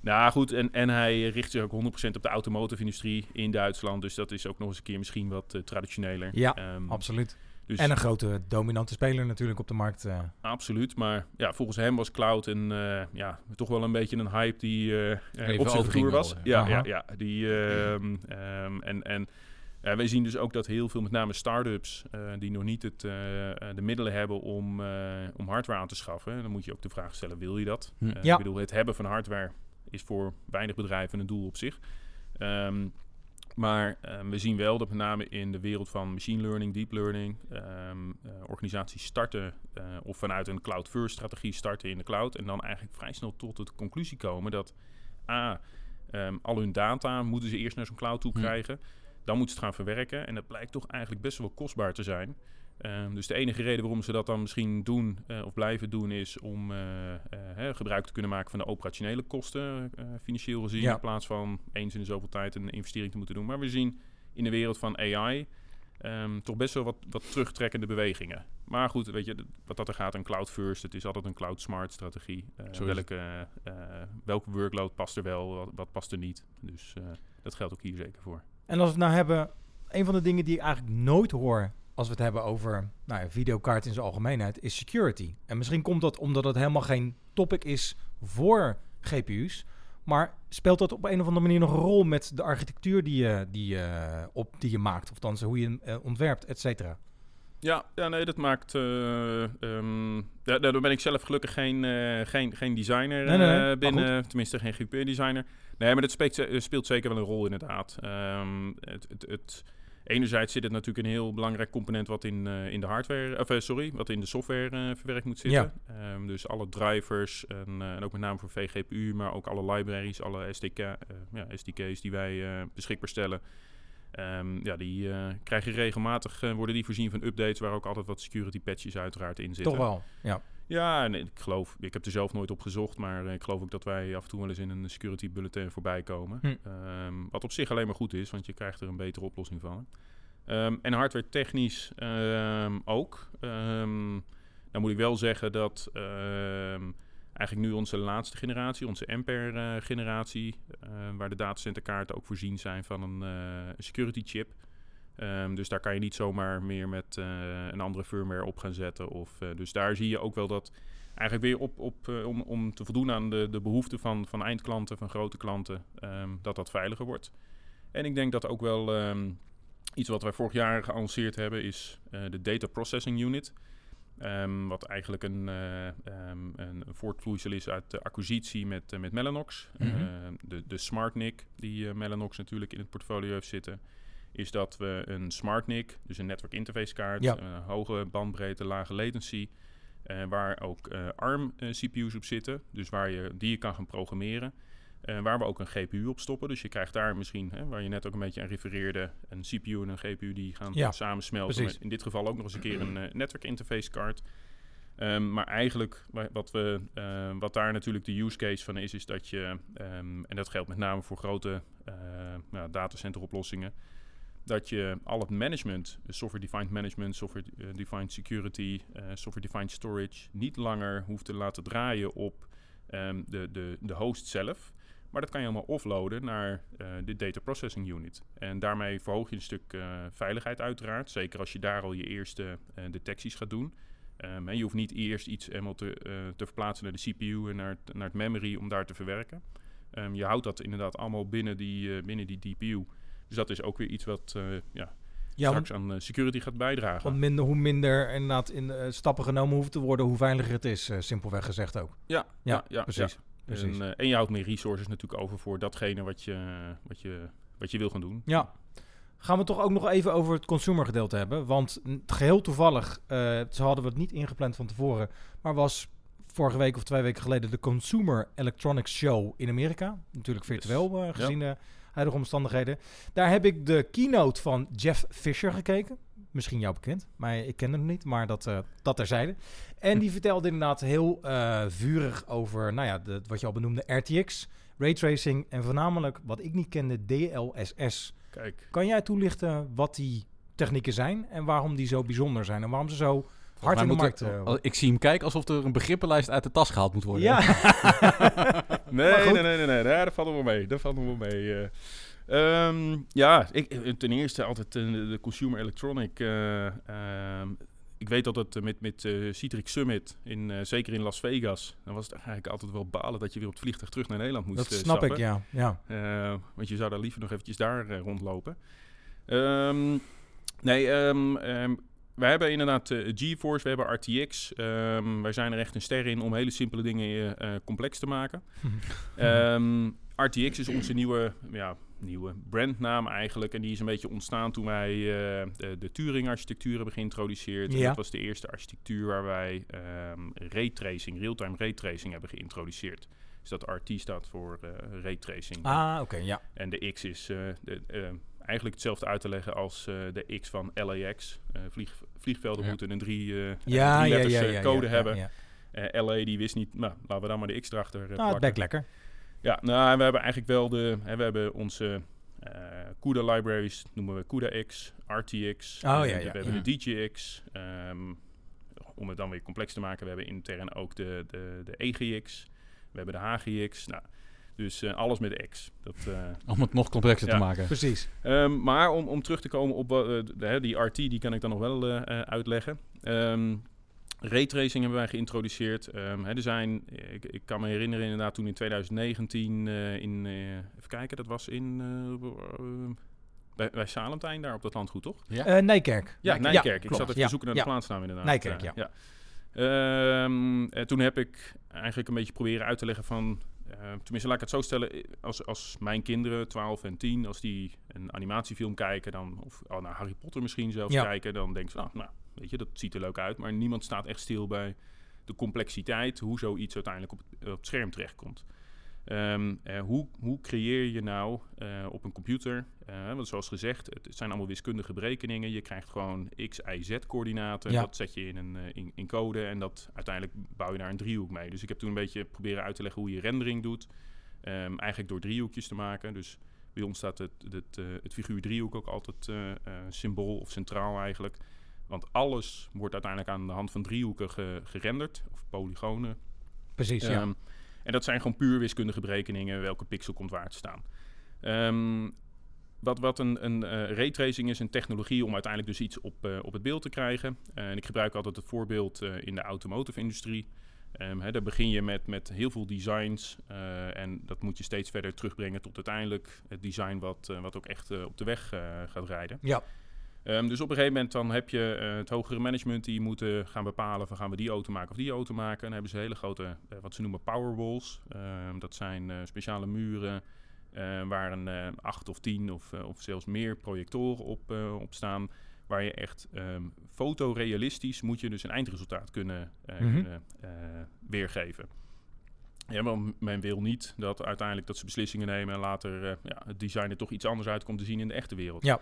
nou goed, en, en hij richt zich ook 100% op de automotive industrie in Duitsland. Dus dat is ook nog eens een keer misschien wat eh, traditioneler. Ja, Ehm, Absoluut. dus En een grote dominante speler natuurlijk op de markt. eh. Absoluut, maar ja, volgens hem was cloud een, eh, ja, toch wel een beetje een hype die eh, eh, Even op zijn wel, was. ja. Ja, ja, ja, die, en, en ja, wij zien dus ook dat heel veel, met name start-ups, eh, die nog niet het, eh, eh, de middelen hebben om, eh, om hardware aan te schaffen. Dan moet je ook de vraag stellen, wil je dat? Hm. Eh, Ja. Ik bedoel, het hebben van hardware is voor weinig bedrijven een doel op zich. Ehm, maar we zien wel dat met name in de wereld van machine learning, deep learning, ehm, eh, organisaties starten eh, of vanuit een cloud-first strategie starten in de cloud en dan eigenlijk vrij snel tot de conclusie komen dat A, ehm, al hun data moeten ze eerst naar zo'n cloud toe Hm. krijgen, dan moeten ze het gaan verwerken en dat blijkt toch eigenlijk best wel kostbaar te zijn. Ehm, dus de enige reden waarom ze dat dan misschien doen eh, of blijven doen is om eh, eh, hè, gebruik te kunnen maken van de operationele kosten, financieel gezien, Ja. in plaats van eens in de zoveel tijd een investering te moeten doen. Maar we zien in de wereld van AI ehm, toch best wel wat, wat terugtrekkende bewegingen. Maar goed, weet je, wat dat er gaat, een cloud first, het is altijd een cloud smart strategie. Welke, welke workload past er wel, wat, wat past er niet. Dus dat geldt ook hier zeker voor. En als we het nou hebben, een van de dingen die ik eigenlijk nooit hoor als we het hebben over nou ja, videokaart in zijn algemeenheid, is security. En misschien komt dat omdat het helemaal geen topic is voor GPU's. Maar speelt dat op een of andere manier nog een rol met de architectuur die je, die je, op, die je maakt? Of dan hoe je hem eh, ontwerpt, et cetera? Ja, ja, nee, dat maakt. eh, ehm, ja, daar ben ik zelf gelukkig geen, eh, geen, geen designer Nee, nee, nee, maar binnen, tenminste geen GPU-designer. Nee, maar dat speelt, ze- speelt zeker wel een rol inderdaad. Ehm, het, het, het, enerzijds zit het natuurlijk een heel belangrijk component wat in, eh, in de hardware, of eh, sorry, wat in de software eh, verwerkt moet zitten. Ehm, dus alle drivers en, eh, en ook met name voor VGPU, maar ook alle libraries, alle SDK, eh, ja, SDK's die wij eh, beschikbaar stellen. Ehm, ja, die eh, krijgen regelmatig, eh, worden die voorzien van updates waar ook altijd wat security patches uiteraard in zitten. Toch wel, ja. Ja, en ik geloof, ik heb er zelf nooit op gezocht, maar eh, ik geloof ook dat wij af en toe wel eens in een security bulletin voorbij komen. Hm. Ehm, wat op zich alleen maar goed is, want je krijgt er een betere oplossing van. Ehm, en hardware technisch ehm, ook. Dan moet ik wel zeggen dat eigenlijk nu onze laatste generatie, onze Ampere-generatie, eh, waar de datacenterkaarten ook voorzien zijn van een eh, een security chip. Ehm, dus daar kan je niet zomaar meer met eh, een andere firmware op gaan zetten. Of, eh, dus daar zie je ook wel dat eigenlijk weer op, op, eh, om, om te voldoen aan de, de behoeften van, van eindklanten, van grote klanten, ehm, dat dat veiliger wordt. En ik denk dat ook wel ehm, iets wat wij vorig jaar geannonceerd hebben, is de Data Processing Unit. Wat eigenlijk een, een, voortvloeisel is uit de acquisitie met, met Mellanox. Mhm. De, de SmartNIC, die Mellanox natuurlijk in het portfolio heeft zitten, is dat we een SmartNIC, dus een network interface kaart, Ja. eh, hoge bandbreedte, lage latency, eh, waar ook eh, ARM-CPU's op zitten, dus waar je, die je kan gaan programmeren. Waar we ook een GPU op stoppen. Dus je krijgt daar misschien, hè, waar je net ook een beetje aan refereerde, een CPU en een GPU die gaan Ja, samensmelten. in dit geval ook nog eens een keer een network interface card. Ehm, maar eigenlijk, wa- wat, we, wat daar natuurlijk de use case van is, is dat je, ehm, en dat geldt met name voor grote eh ja, datacenteroplossingen, dat je al het management, dus software-defined management, software-defined security, eh, software-defined storage, niet langer hoeft te laten draaien op ehm, de, de, de host zelf. Maar dat kan je allemaal offloaden naar eh, de data processing unit. En daarmee verhoog je een stuk eh, veiligheid uiteraard. Zeker als je daar al je eerste eh, detecties gaat doen. Ehm, en je hoeft niet eerst iets helemaal te, eh, te verplaatsen naar de CPU en naar het, naar het memory om daar te verwerken. Ehm, je houdt dat inderdaad allemaal binnen die, eh, binnen die DPU. Dus dat is ook weer iets wat eh, ja, Ja, straks aan eh, security gaat bijdragen. want minder, hoe minder inderdaad in eh, stappen genomen hoeft te worden, hoe veiliger het is, simpelweg gezegd ook. ja, Ja, ja, precies. ja. precies. En, en je houdt meer resources natuurlijk over voor datgene wat je, wat je, wat je wil gaan doen. Ja. Gaan we toch ook nog even over het consumer gedeelte hebben. Want geheel toevallig, eh ze hadden we het niet ingepland van tevoren, maar was vorige week of twee weken geleden de Consumer Electronics Show in Amerika. Natuurlijk virtueel eh, gezien de huidige omstandigheden. Daar heb ik de keynote van Jeff Fisher gekeken. Misschien jou bekend, maar ik ken hem niet, maar dat, eh dat terzijde. En die vertelde inderdaad heel eh, vurig over, nou ja, de, wat je al benoemde, RTX, raytracing en voornamelijk wat ik niet kende, DLSS. Kijk, Kan jij toelichten wat die technieken zijn en waarom die zo bijzonder zijn en waarom ze zo hard in de markt... eh, ik zie hem kijken alsof er een begrippenlijst uit de tas gehaald moet worden. ja, (laughs) Nee, nee, nee, nee, nee, daar vallen we mee. Daar vallen we mee. eh. Ehm, ja, ik, eh, ten eerste altijd eh, de consumer electronic. eh, ehm, ik weet dat het met, met Citrix Summit, in, zeker in Las Vegas, dan was het eigenlijk altijd wel balen dat je weer op het vliegtuig terug naar Nederland moest dat snap stappen. ik, ja. ja. Want je zou daar liever nog eventjes daar rondlopen. Ehm, nee, wij hebben inderdaad eh, GeForce, we hebben RTX. Ehm, wij zijn er echt een ster in om hele simpele dingen eh, eh, complex te maken. (laughs) Ehm, RTX is onze nieuwe, ja, nieuwe brandnaam eigenlijk. En die is een beetje ontstaan toen wij de, de Turing-architectuur hebben geïntroduceerd. Ja. dat was de eerste architectuur waar wij ehm raytracing, real-time raytracing hebben geïntroduceerd. Dus dat RT staat voor eh raytracing. Ah, oké, ja. En de X is de, eigenlijk hetzelfde uit te leggen als de X van LAX. Vlieg, vliegvelden Ja. moeten een drie, eh, Ja, drie letters eh, code hebben. Ja, Eh, LA die wist niet, nou, laten we dan maar de X erachter Nou, het plakken. lekker. Ja, nou, we hebben eigenlijk wel de, hè, we hebben onze CUDA libraries, noemen we CUDA X, RTX. Oh, ja, we hebben de DGX. ehm, om het dan weer complex te maken, we hebben intern ook de, de, de EGX. We hebben de HGX. Nou, dus eh, alles met X. Dat, eh, Om het nog complexer Ja. te maken. Precies. Ehm, maar om, om terug te komen op eh, de, hè, die RT, die kan ik dan nog wel uitleggen. Ehm raytracing hebben wij geïntroduceerd. Ehm, hè, er zijn, ik, ik kan me herinneren inderdaad toen in 2019 eh, in, eh, even kijken, dat was in, bij, bij Salentijn daar op dat landgoed, toch? Ja. Nijkerk. Ja, Nijkerk. ik klopt. zat even Ja, te zoeken naar de plaatsnaam inderdaad. Nijkerk, ja. Ehm, en toen heb ik eigenlijk een beetje proberen uit te leggen van... eh, tenminste, laat ik het zo stellen. Als, als mijn kinderen, 12 en 10, als die een animatiefilm kijken... Dan, of oh, naar Harry Potter misschien zelfs Ja. kijken... dan denken ze, nou, nou, weet je, dat ziet er leuk uit. Maar niemand staat echt stil bij de complexiteit... hoe zoiets uiteindelijk op het, op het scherm terechtkomt. Ehm, eh, hoe, hoe creëer je nou eh, op een computer, eh, want zoals gezegd, het zijn allemaal wiskundige berekeningen. Je krijgt gewoon x, y, z coördinaten. Ja. Dat zet je in, een, in, in code en dat uiteindelijk bouw je daar een driehoek mee. Dus ik heb toen een beetje proberen uit te leggen hoe je rendering doet. Ehm, eigenlijk door driehoekjes te maken. Dus bij ons staat het, het, het figuur driehoek ook altijd symbool of centraal eigenlijk. Want alles wordt uiteindelijk aan de hand van driehoeken ge- gerenderd, of polygonen Precies, ja. En dat zijn gewoon puur wiskundige berekeningen, welke pixel komt waar te staan. Ehm, wat, wat een, een eh, raytracing is, een technologie om uiteindelijk dus iets op, eh, op het beeld te krijgen. Eh, en ik gebruik altijd het voorbeeld in de automotive-industrie. Ehm, daar begin je met, met heel veel designs en dat moet je steeds verder terugbrengen tot uiteindelijk het design wat, wat ook echt op de weg gaat rijden. Ja. Ehm, dus op een gegeven moment dan heb je eh, het hogere management die moeten gaan bepalen van gaan we die auto maken of die auto maken. En dan hebben ze hele grote, eh, wat ze noemen powerwalls. Ehm dat zijn eh, speciale muren waar een acht of tien of, of zelfs meer projectoren op, op staan. Waar je echt ehm fotorealistisch moet je dus een eindresultaat kunnen, Mhm. kunnen weergeven. Ja, maar men wil niet dat uiteindelijk dat ze beslissingen nemen en later ja, het design er toch iets anders uit komt te zien in de echte wereld. Ja.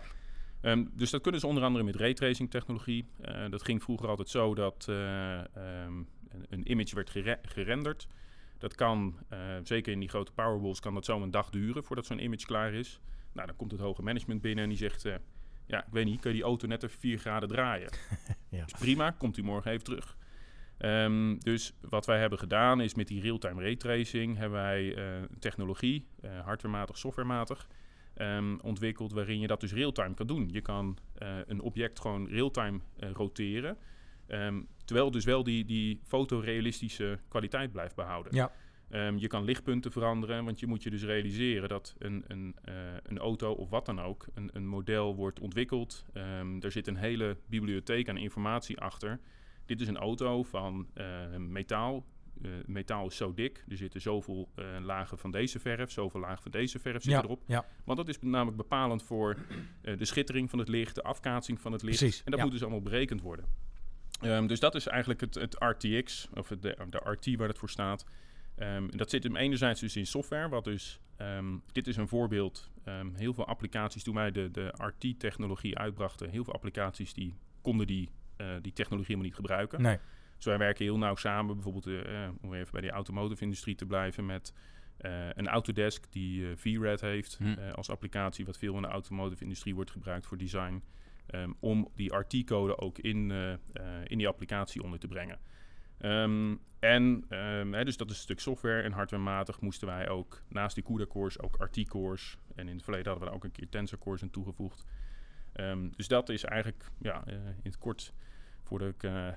Ehm, dus dat kunnen ze onder andere met raytracing technologie. Eh, dat ging vroeger altijd zo dat eh, ehm, een, image werd gere- gerenderd. Dat kan, eh, zeker in die grote powerwalls, kan dat zo een dag duren voordat zo'n image klaar is. Nou, dan komt het hoge management binnen en die zegt... ja, ik weet niet, kun je die auto net even 4 graden draaien? (laughs) Ja. Is prima, komt u morgen even terug. Ehm, dus wat wij hebben gedaan is met die real-time raytracing... hebben wij technologie, hardwarematig, softwarematig... ehm, ontwikkeld waarin je dat dus real-time kan doen. Je kan eh, een object gewoon real-time eh, roteren... ehm, terwijl dus wel die, die fotorealistische kwaliteit blijft behouden. Ja. Ehm, je kan lichtpunten veranderen, want je moet je dus realiseren dat een, een, eh, een auto of wat dan ook, een, een model wordt ontwikkeld. Ehm er zit een hele bibliotheek aan informatie achter. Dit is een auto van metaal. Eh, metaal is zo dik. Er zitten zoveel eh, lagen van deze verf, zoveel lagen van deze verf zitten Ja, erop. ja, Want dat is namelijk bepalend voor eh, de schittering van het licht, de afkaatsing van het licht. Precies, En dat ja. moet dus allemaal berekend worden. Ehm, dus dat is eigenlijk het, het RTX, of de, de RT waar het voor staat. Ehm, dat zit hem enerzijds dus in software, wat dus, ehm, dit is een voorbeeld, heel veel applicaties, toen wij de, de RT-technologie uitbrachten, heel veel applicaties die konden die, die technologie helemaal niet gebruiken. nee. Dus wij werken heel nauw samen, bijvoorbeeld eh, eh, om even bij die automotive-industrie te blijven, met eh, een Autodesk die VRAD heeft Hm. als applicatie, wat veel in de automotive-industrie wordt gebruikt voor design, ehm, om die RT-code ook in, in die applicatie onder te brengen. Ehm, en ehm, hè, dus dat is een stuk software en hardwarematig moesten wij ook naast die CUDA-cores ook RT-cores en in het verleden hadden we daar ook een keer Tensor-cores aan toegevoegd. Dus dat is eigenlijk ja, in het kort voordat ik eh, eh,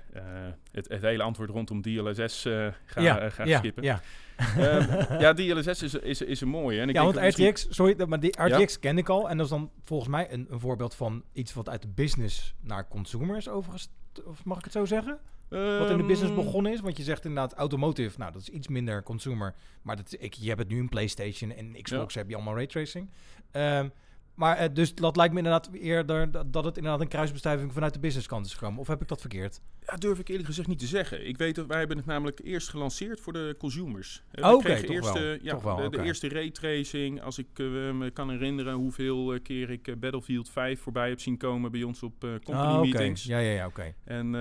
het, het hele antwoord rondom DLSS eh, ga, ja, ga ja, skippen. ja. Ehm, (laughs) ja, DLSS is, is, is een mooie. En ik ja, denk want misschien- RTX, sorry, maar die RTX ken ik al. En dat is dan volgens mij een, een voorbeeld van iets wat uit de business naar consumer is overgestapt. Of mag ik het zo zeggen? Wat in de business Ehm, begonnen is. Want je zegt inderdaad automotive. Nou, dat is iets minder consumer. Maar dat, ik, je hebt het nu in PlayStation en Xbox heb je allemaal raytracing. Ehm maar eh, dus dat lijkt me inderdaad eerder dat, het inderdaad een kruisbestuiving vanuit de businesskant is gekomen. Of heb ik dat verkeerd? Ja, durf ik eerlijk gezegd niet te zeggen. Ik weet dat wij hebben het namelijk eerst gelanceerd voor de consumers. Oh, oké, toch eerst, wel. ja, Toch wel, de, eerste raytracing. Als ik eh, me kan herinneren hoeveel eh, keer ik Battlefield 5 voorbij heb zien komen bij ons op company Ah, meetings. Ja, ja, ja, oké. En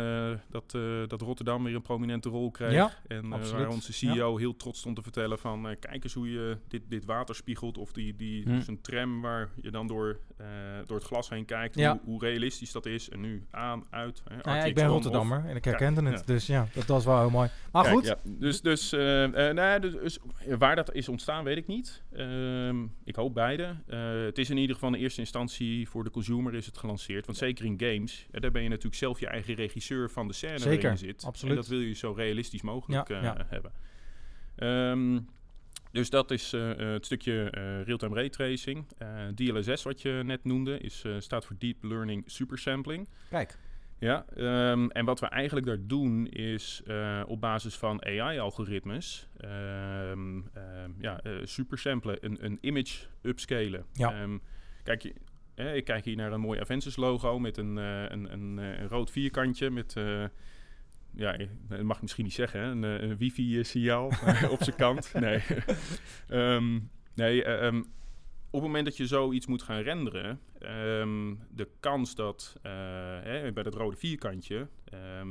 dat, dat Rotterdam weer een prominente rol kreeg. Ja, en waar onze CEO heel trots stond te vertellen van... kijk eens hoe je dit, dit water spiegelt. Of die, die, Hm. dus een tram waar je dan door, eh, door het glas heen kijkt. Ja. Hoe, hoe realistisch dat is. En nu aan, uit. Hè, Nou ja, ik ben Rotterdammer en ik herkende Kijk, het. ja. Dus ja, dat was wel heel mooi. Maar Kijk, goed, ja, dus, dus, nou, dus, waar dat is ontstaan, weet ik niet. Ehm, ik hoop beide. Het is in ieder geval in eerste instantie voor de consumer is het gelanceerd. Want zeker in games, daar ben je natuurlijk zelf je eigen regisseur van de scène Zeker, waarin je zit. absoluut. En dat wil je zo realistisch mogelijk hebben. Ehm, dus dat is eh, eh, het stukje eh, real-time raytracing. Eh, DLSS, wat je net noemde, is, staat voor Deep Learning Supersampling. kijk. Ja, ehm, en wat we eigenlijk daar doen is op basis van AI-algoritmes ehm ehm, ja, supersamplen, een, een image upscalen. Ja. Kijk, eh, ik kijk hier naar een mooi Aventus logo met een, een, een, een rood vierkantje met... eh, ja, eh, dat mag ik misschien niet zeggen, hè? een, eh, een wifi-signaal (laughs) op zijn kant. Nee, (laughs) Ehm, nee eh, ehm, op het moment dat je zoiets moet gaan renderen, ehm, de kans dat eh, hè, bij dat rode vierkantje,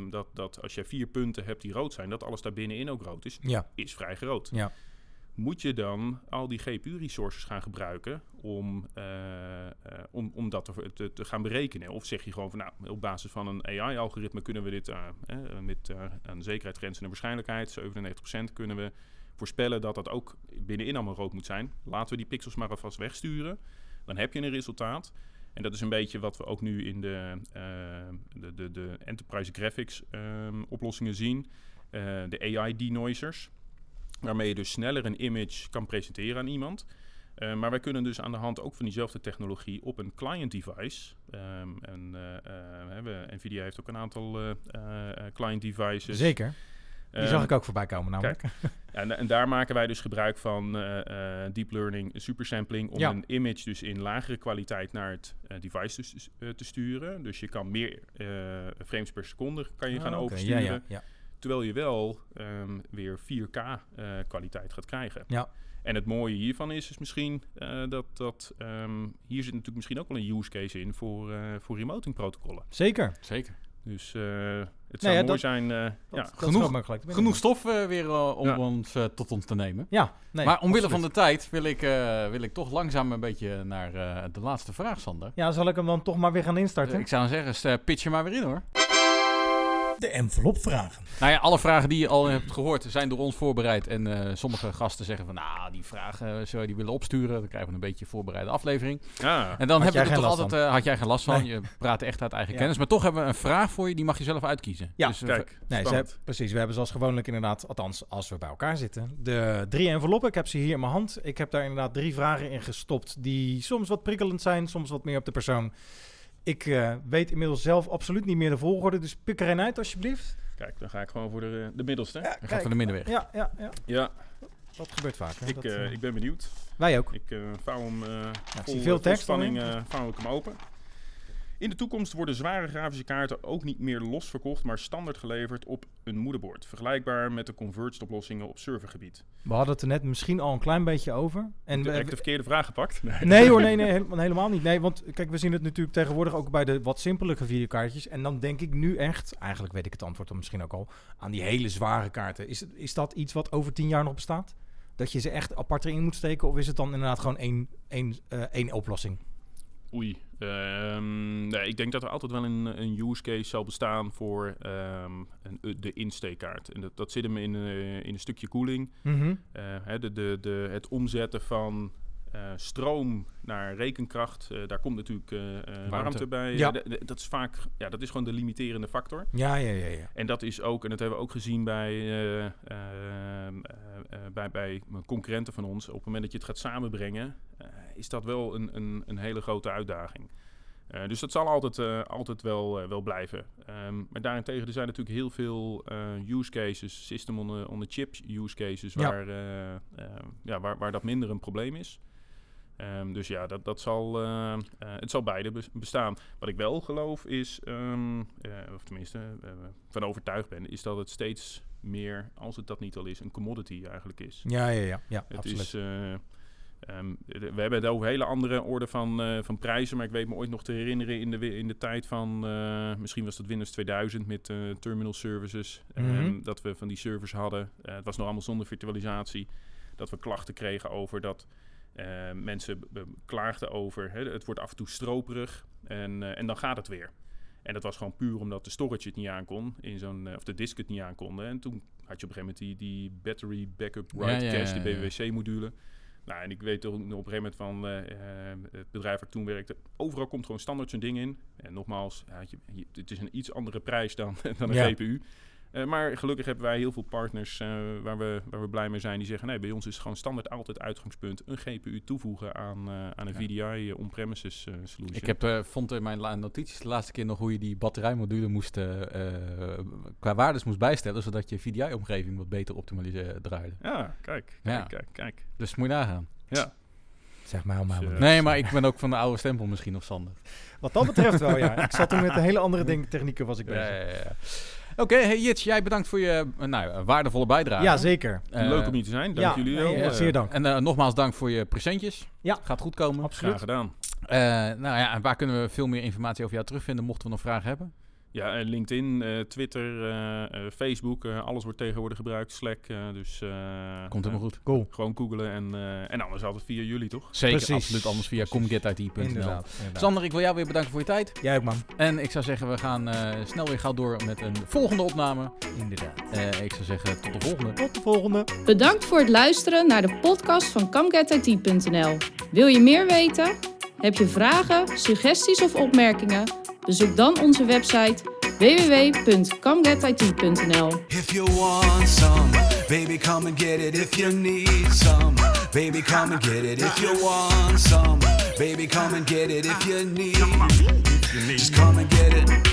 dat, dat als je vier punten hebt die rood zijn, dat alles daar binnenin ook rood is, Ja, is vrij groot. ja. Moet je dan al die GPU-resources gaan gebruiken om, eh, om, dat te, te, gaan berekenen? Of zeg je gewoon van nou, op basis van een AI-algoritme kunnen we dit eh, eh, met een zekerheidsgrens en een waarschijnlijkheid, 97% kunnen we voorspellen dat dat ook binnenin allemaal rood moet zijn. Laten we die pixels maar alvast wegsturen. Dan heb je een resultaat. En dat is een beetje wat we ook nu in de, de, de, de enterprise graphics ehm, oplossingen zien. De AI denoisers. Waarmee je dus sneller een image kan presenteren aan iemand. Eh, maar wij kunnen dus aan de hand ook van diezelfde technologie op een client device. ehm, en eh, eh, we Nvidia heeft ook een aantal client devices. Zeker. Die Ehm, zag ik ook voorbij komen namelijk. (laughs) en, en daar maken wij dus gebruik van deep learning supersampling om Ja. een image dus in lagere kwaliteit naar het device te, eh, te sturen. Dus je kan meer frames per seconde kan je gaan Ah, oké. oversturen. Ja, ja, ja. Terwijl je wel ehm, weer 4K eh, kwaliteit gaat krijgen. Ja. En het mooie hiervan is, is misschien eh, dat, dat ehm, hier zit natuurlijk misschien ook wel een use case in voor, eh voor remoting protocollen. Zeker. Zeker. Dus eh, het Nou zou ja, mooi dat- zijn. eh, Dat, ja. dat Genoeg- gelijk. Genoeg stof eh, weer om Ja. ons eh, tot ons te nemen. Ja, nee, maar omwille van de tijd wil ik, eh, wil ik toch langzaam een beetje naar eh, de laatste vraag, Sander. Ja, zal ik hem dan toch maar weer gaan instarten? ik zou zeggen, pitch er maar weer in hoor. De envelopvragen. Nou ja, alle vragen die je al hebt gehoord zijn door ons voorbereid. En eh, sommige gasten zeggen van, nou, die vragen zou je die willen opsturen. Dan krijgen we een beetje een voorbereide aflevering. Ja. En dan Had hebben jij we er toch altijd, eh, had jij geen last van. Nee. Je praat echt uit eigen Ja. kennis. Maar toch hebben we een vraag voor je, die mag je zelf uitkiezen. Ja, dus, eh, Kijk, Nee, ze spannend. hebben, precies. We hebben zoals gewoonlijk inderdaad, althans als we bij elkaar zitten, de drie enveloppen. Ik heb ze hier in mijn hand. Ik heb daar inderdaad drie vragen in gestopt die soms wat prikkelend zijn, soms wat meer op de persoon. Ik eh, weet inmiddels zelf absoluut niet meer de volgorde, dus pik er een uit alsjeblieft. Kijk, dan ga ik gewoon voor de, de middelste. Ja, Dan gaat voor de middenweg. Ja, ja, ja. Ja, Dat gebeurt vaak. hè. ik, Dat, eh, eh, ik ben benieuwd. wij ook. Ik eh, vouw hem eh ik vol, zie veel vol tekst spanning eh, vouw ik hem open. In de toekomst worden zware grafische kaarten ook niet meer los verkocht, maar standaard geleverd op een moederbord. Vergelijkbaar met de converged oplossingen op servergebied. We hadden het er net misschien al een klein beetje over. En Heb we- ik de verkeerde vraag gepakt? Nee. Nee hoor, nee, nee, (laughs) helemaal, helemaal niet. Nee, want kijk, we zien het natuurlijk tegenwoordig ook bij de wat simpelere videokaartjes. En dan denk ik nu echt, eigenlijk weet ik het antwoord dan misschien ook al, aan die hele zware kaarten. Is, is dat iets wat over tien jaar nog bestaat? Dat je ze echt apart erin moet steken? Of is het dan inderdaad gewoon één, één, eh, één oplossing? Oei. Ehm, nee, ik denk dat er altijd wel een, een use case zal bestaan voor ehm, een, eh, de insteekkaart. En dat, dat zit hem in, eh, in een stukje koeling. Mhm. Eh, de, de, de, het omzetten van eh, stroom naar rekenkracht, eh, daar komt natuurlijk eh, warmte. Warmte. bij. Ja. Dat is vaak, ja, dat is gewoon de limiterende factor. Ja, ja, ja. ja. En dat is ook, en dat hebben we ook gezien bij, eh, ehm, eh, eh, bij, bij concurrenten van ons. Op het moment dat je het gaat samenbrengen, is dat wel een, een, een hele grote uitdaging. Dus dat zal altijd, altijd wel, wel blijven. Ehm, maar daarentegen, er zijn natuurlijk heel veel use cases, system on the, on the chip use cases, waar, ja, waar, waar dat minder een probleem is. Ehm, dus ja, dat, dat zal, eh, eh, het zal beide bes- bestaan. Wat ik wel geloof is, ehm, eh, of tenminste van overtuigd ben, is dat het steeds meer, als het dat niet al is, een commodity eigenlijk is. Ja, ja, ja. ja Het absoluut. is, eh, ehm, we hebben het over hele andere orde van, van prijzen, maar ik weet me ooit nog te herinneren in de, in de tijd van, misschien was dat Windows 2000 met terminal services, Mhm. dat we van die servers hadden. Het was nog allemaal zonder virtualisatie, dat we klachten kregen over dat eh, mensen klaagden over, hè, het wordt af en toe stroperig en, eh, en dan gaat het weer. En dat was gewoon puur omdat de storage het niet aankon, in zo'n, eh, of de disk het niet aankonde. En toen had je op een gegeven moment die, die battery backup write ja, cache, ja, die. BWC-module. Nou, en ik weet toch op een gegeven moment van het bedrijf waar ik toen werkte, overal komt gewoon standaard zo'n ding in. En nogmaals, ja, je, je- het is een iets andere prijs dan, (laughs) dan een. GPU. Eh, maar gelukkig hebben wij heel veel partners eh, waar, we, waar we blij mee zijn. Die zeggen, nee, bij ons is gewoon standaard altijd uitgangspunt een GPU toevoegen aan, eh, aan een Ja. VDI on-premises eh, solution. Ik heb, eh, vond in mijn notities de laatste keer nog hoe je die batterijmodule moest, qua waardes moest bijstellen, zodat je VDI-omgeving wat beter optimaliseerde draaide. Ja, kijk, Ja. kijk, kijk. Dus moet je nagaan. Ja. Zeg maar allemaal. Dus, Nee, maar ik ben ook van de oude stempel misschien of Sander. Wat dat betreft wel, ja. Ik zat toen met een hele andere ding, technieken was ik Ja, bezig. ja, ja. Oké, hey Jits, jij bedankt voor je eh, nou, ja, waardevolle bijdrage. Ja, zeker. Eh, Leuk om hier te zijn. Dank ja, jullie wel. eh, Eh, zeer dank. En eh, nogmaals dank voor je presentjes. Ja. Gaat goed komen. Absoluut. Graag gedaan. Eh, nou ja, en waar kunnen we veel meer informatie over jou terugvinden, mochten we nog vragen hebben? Ja, eh, LinkedIn, eh, Twitter, eh, eh, Facebook, eh, alles wordt tegenwoordig gebruikt. Slack, eh, dus... eh, Komt helemaal goed. Cool. Gewoon googlen en, eh, en anders altijd via jullie, toch? Zeker, Precies. absoluut. Anders via comgetit.nl. Sander, ik wil jou weer bedanken voor je tijd. Jij ook, man. En ik zou zeggen, we gaan eh, snel weer gauw door met een volgende opname. Inderdaad. Eh, ik zou zeggen, tot de volgende. Tot de volgende. Bedankt voor het luisteren naar de podcast van CamGetIT.nl. Wil je meer weten? Heb je vragen, suggesties of opmerkingen? Bezoek dan onze website www.camgetit.nl. If you want some, baby, come and get it. If you need some, baby, come and get it. If you want some, baby, come and get it. If you need, just come and get it.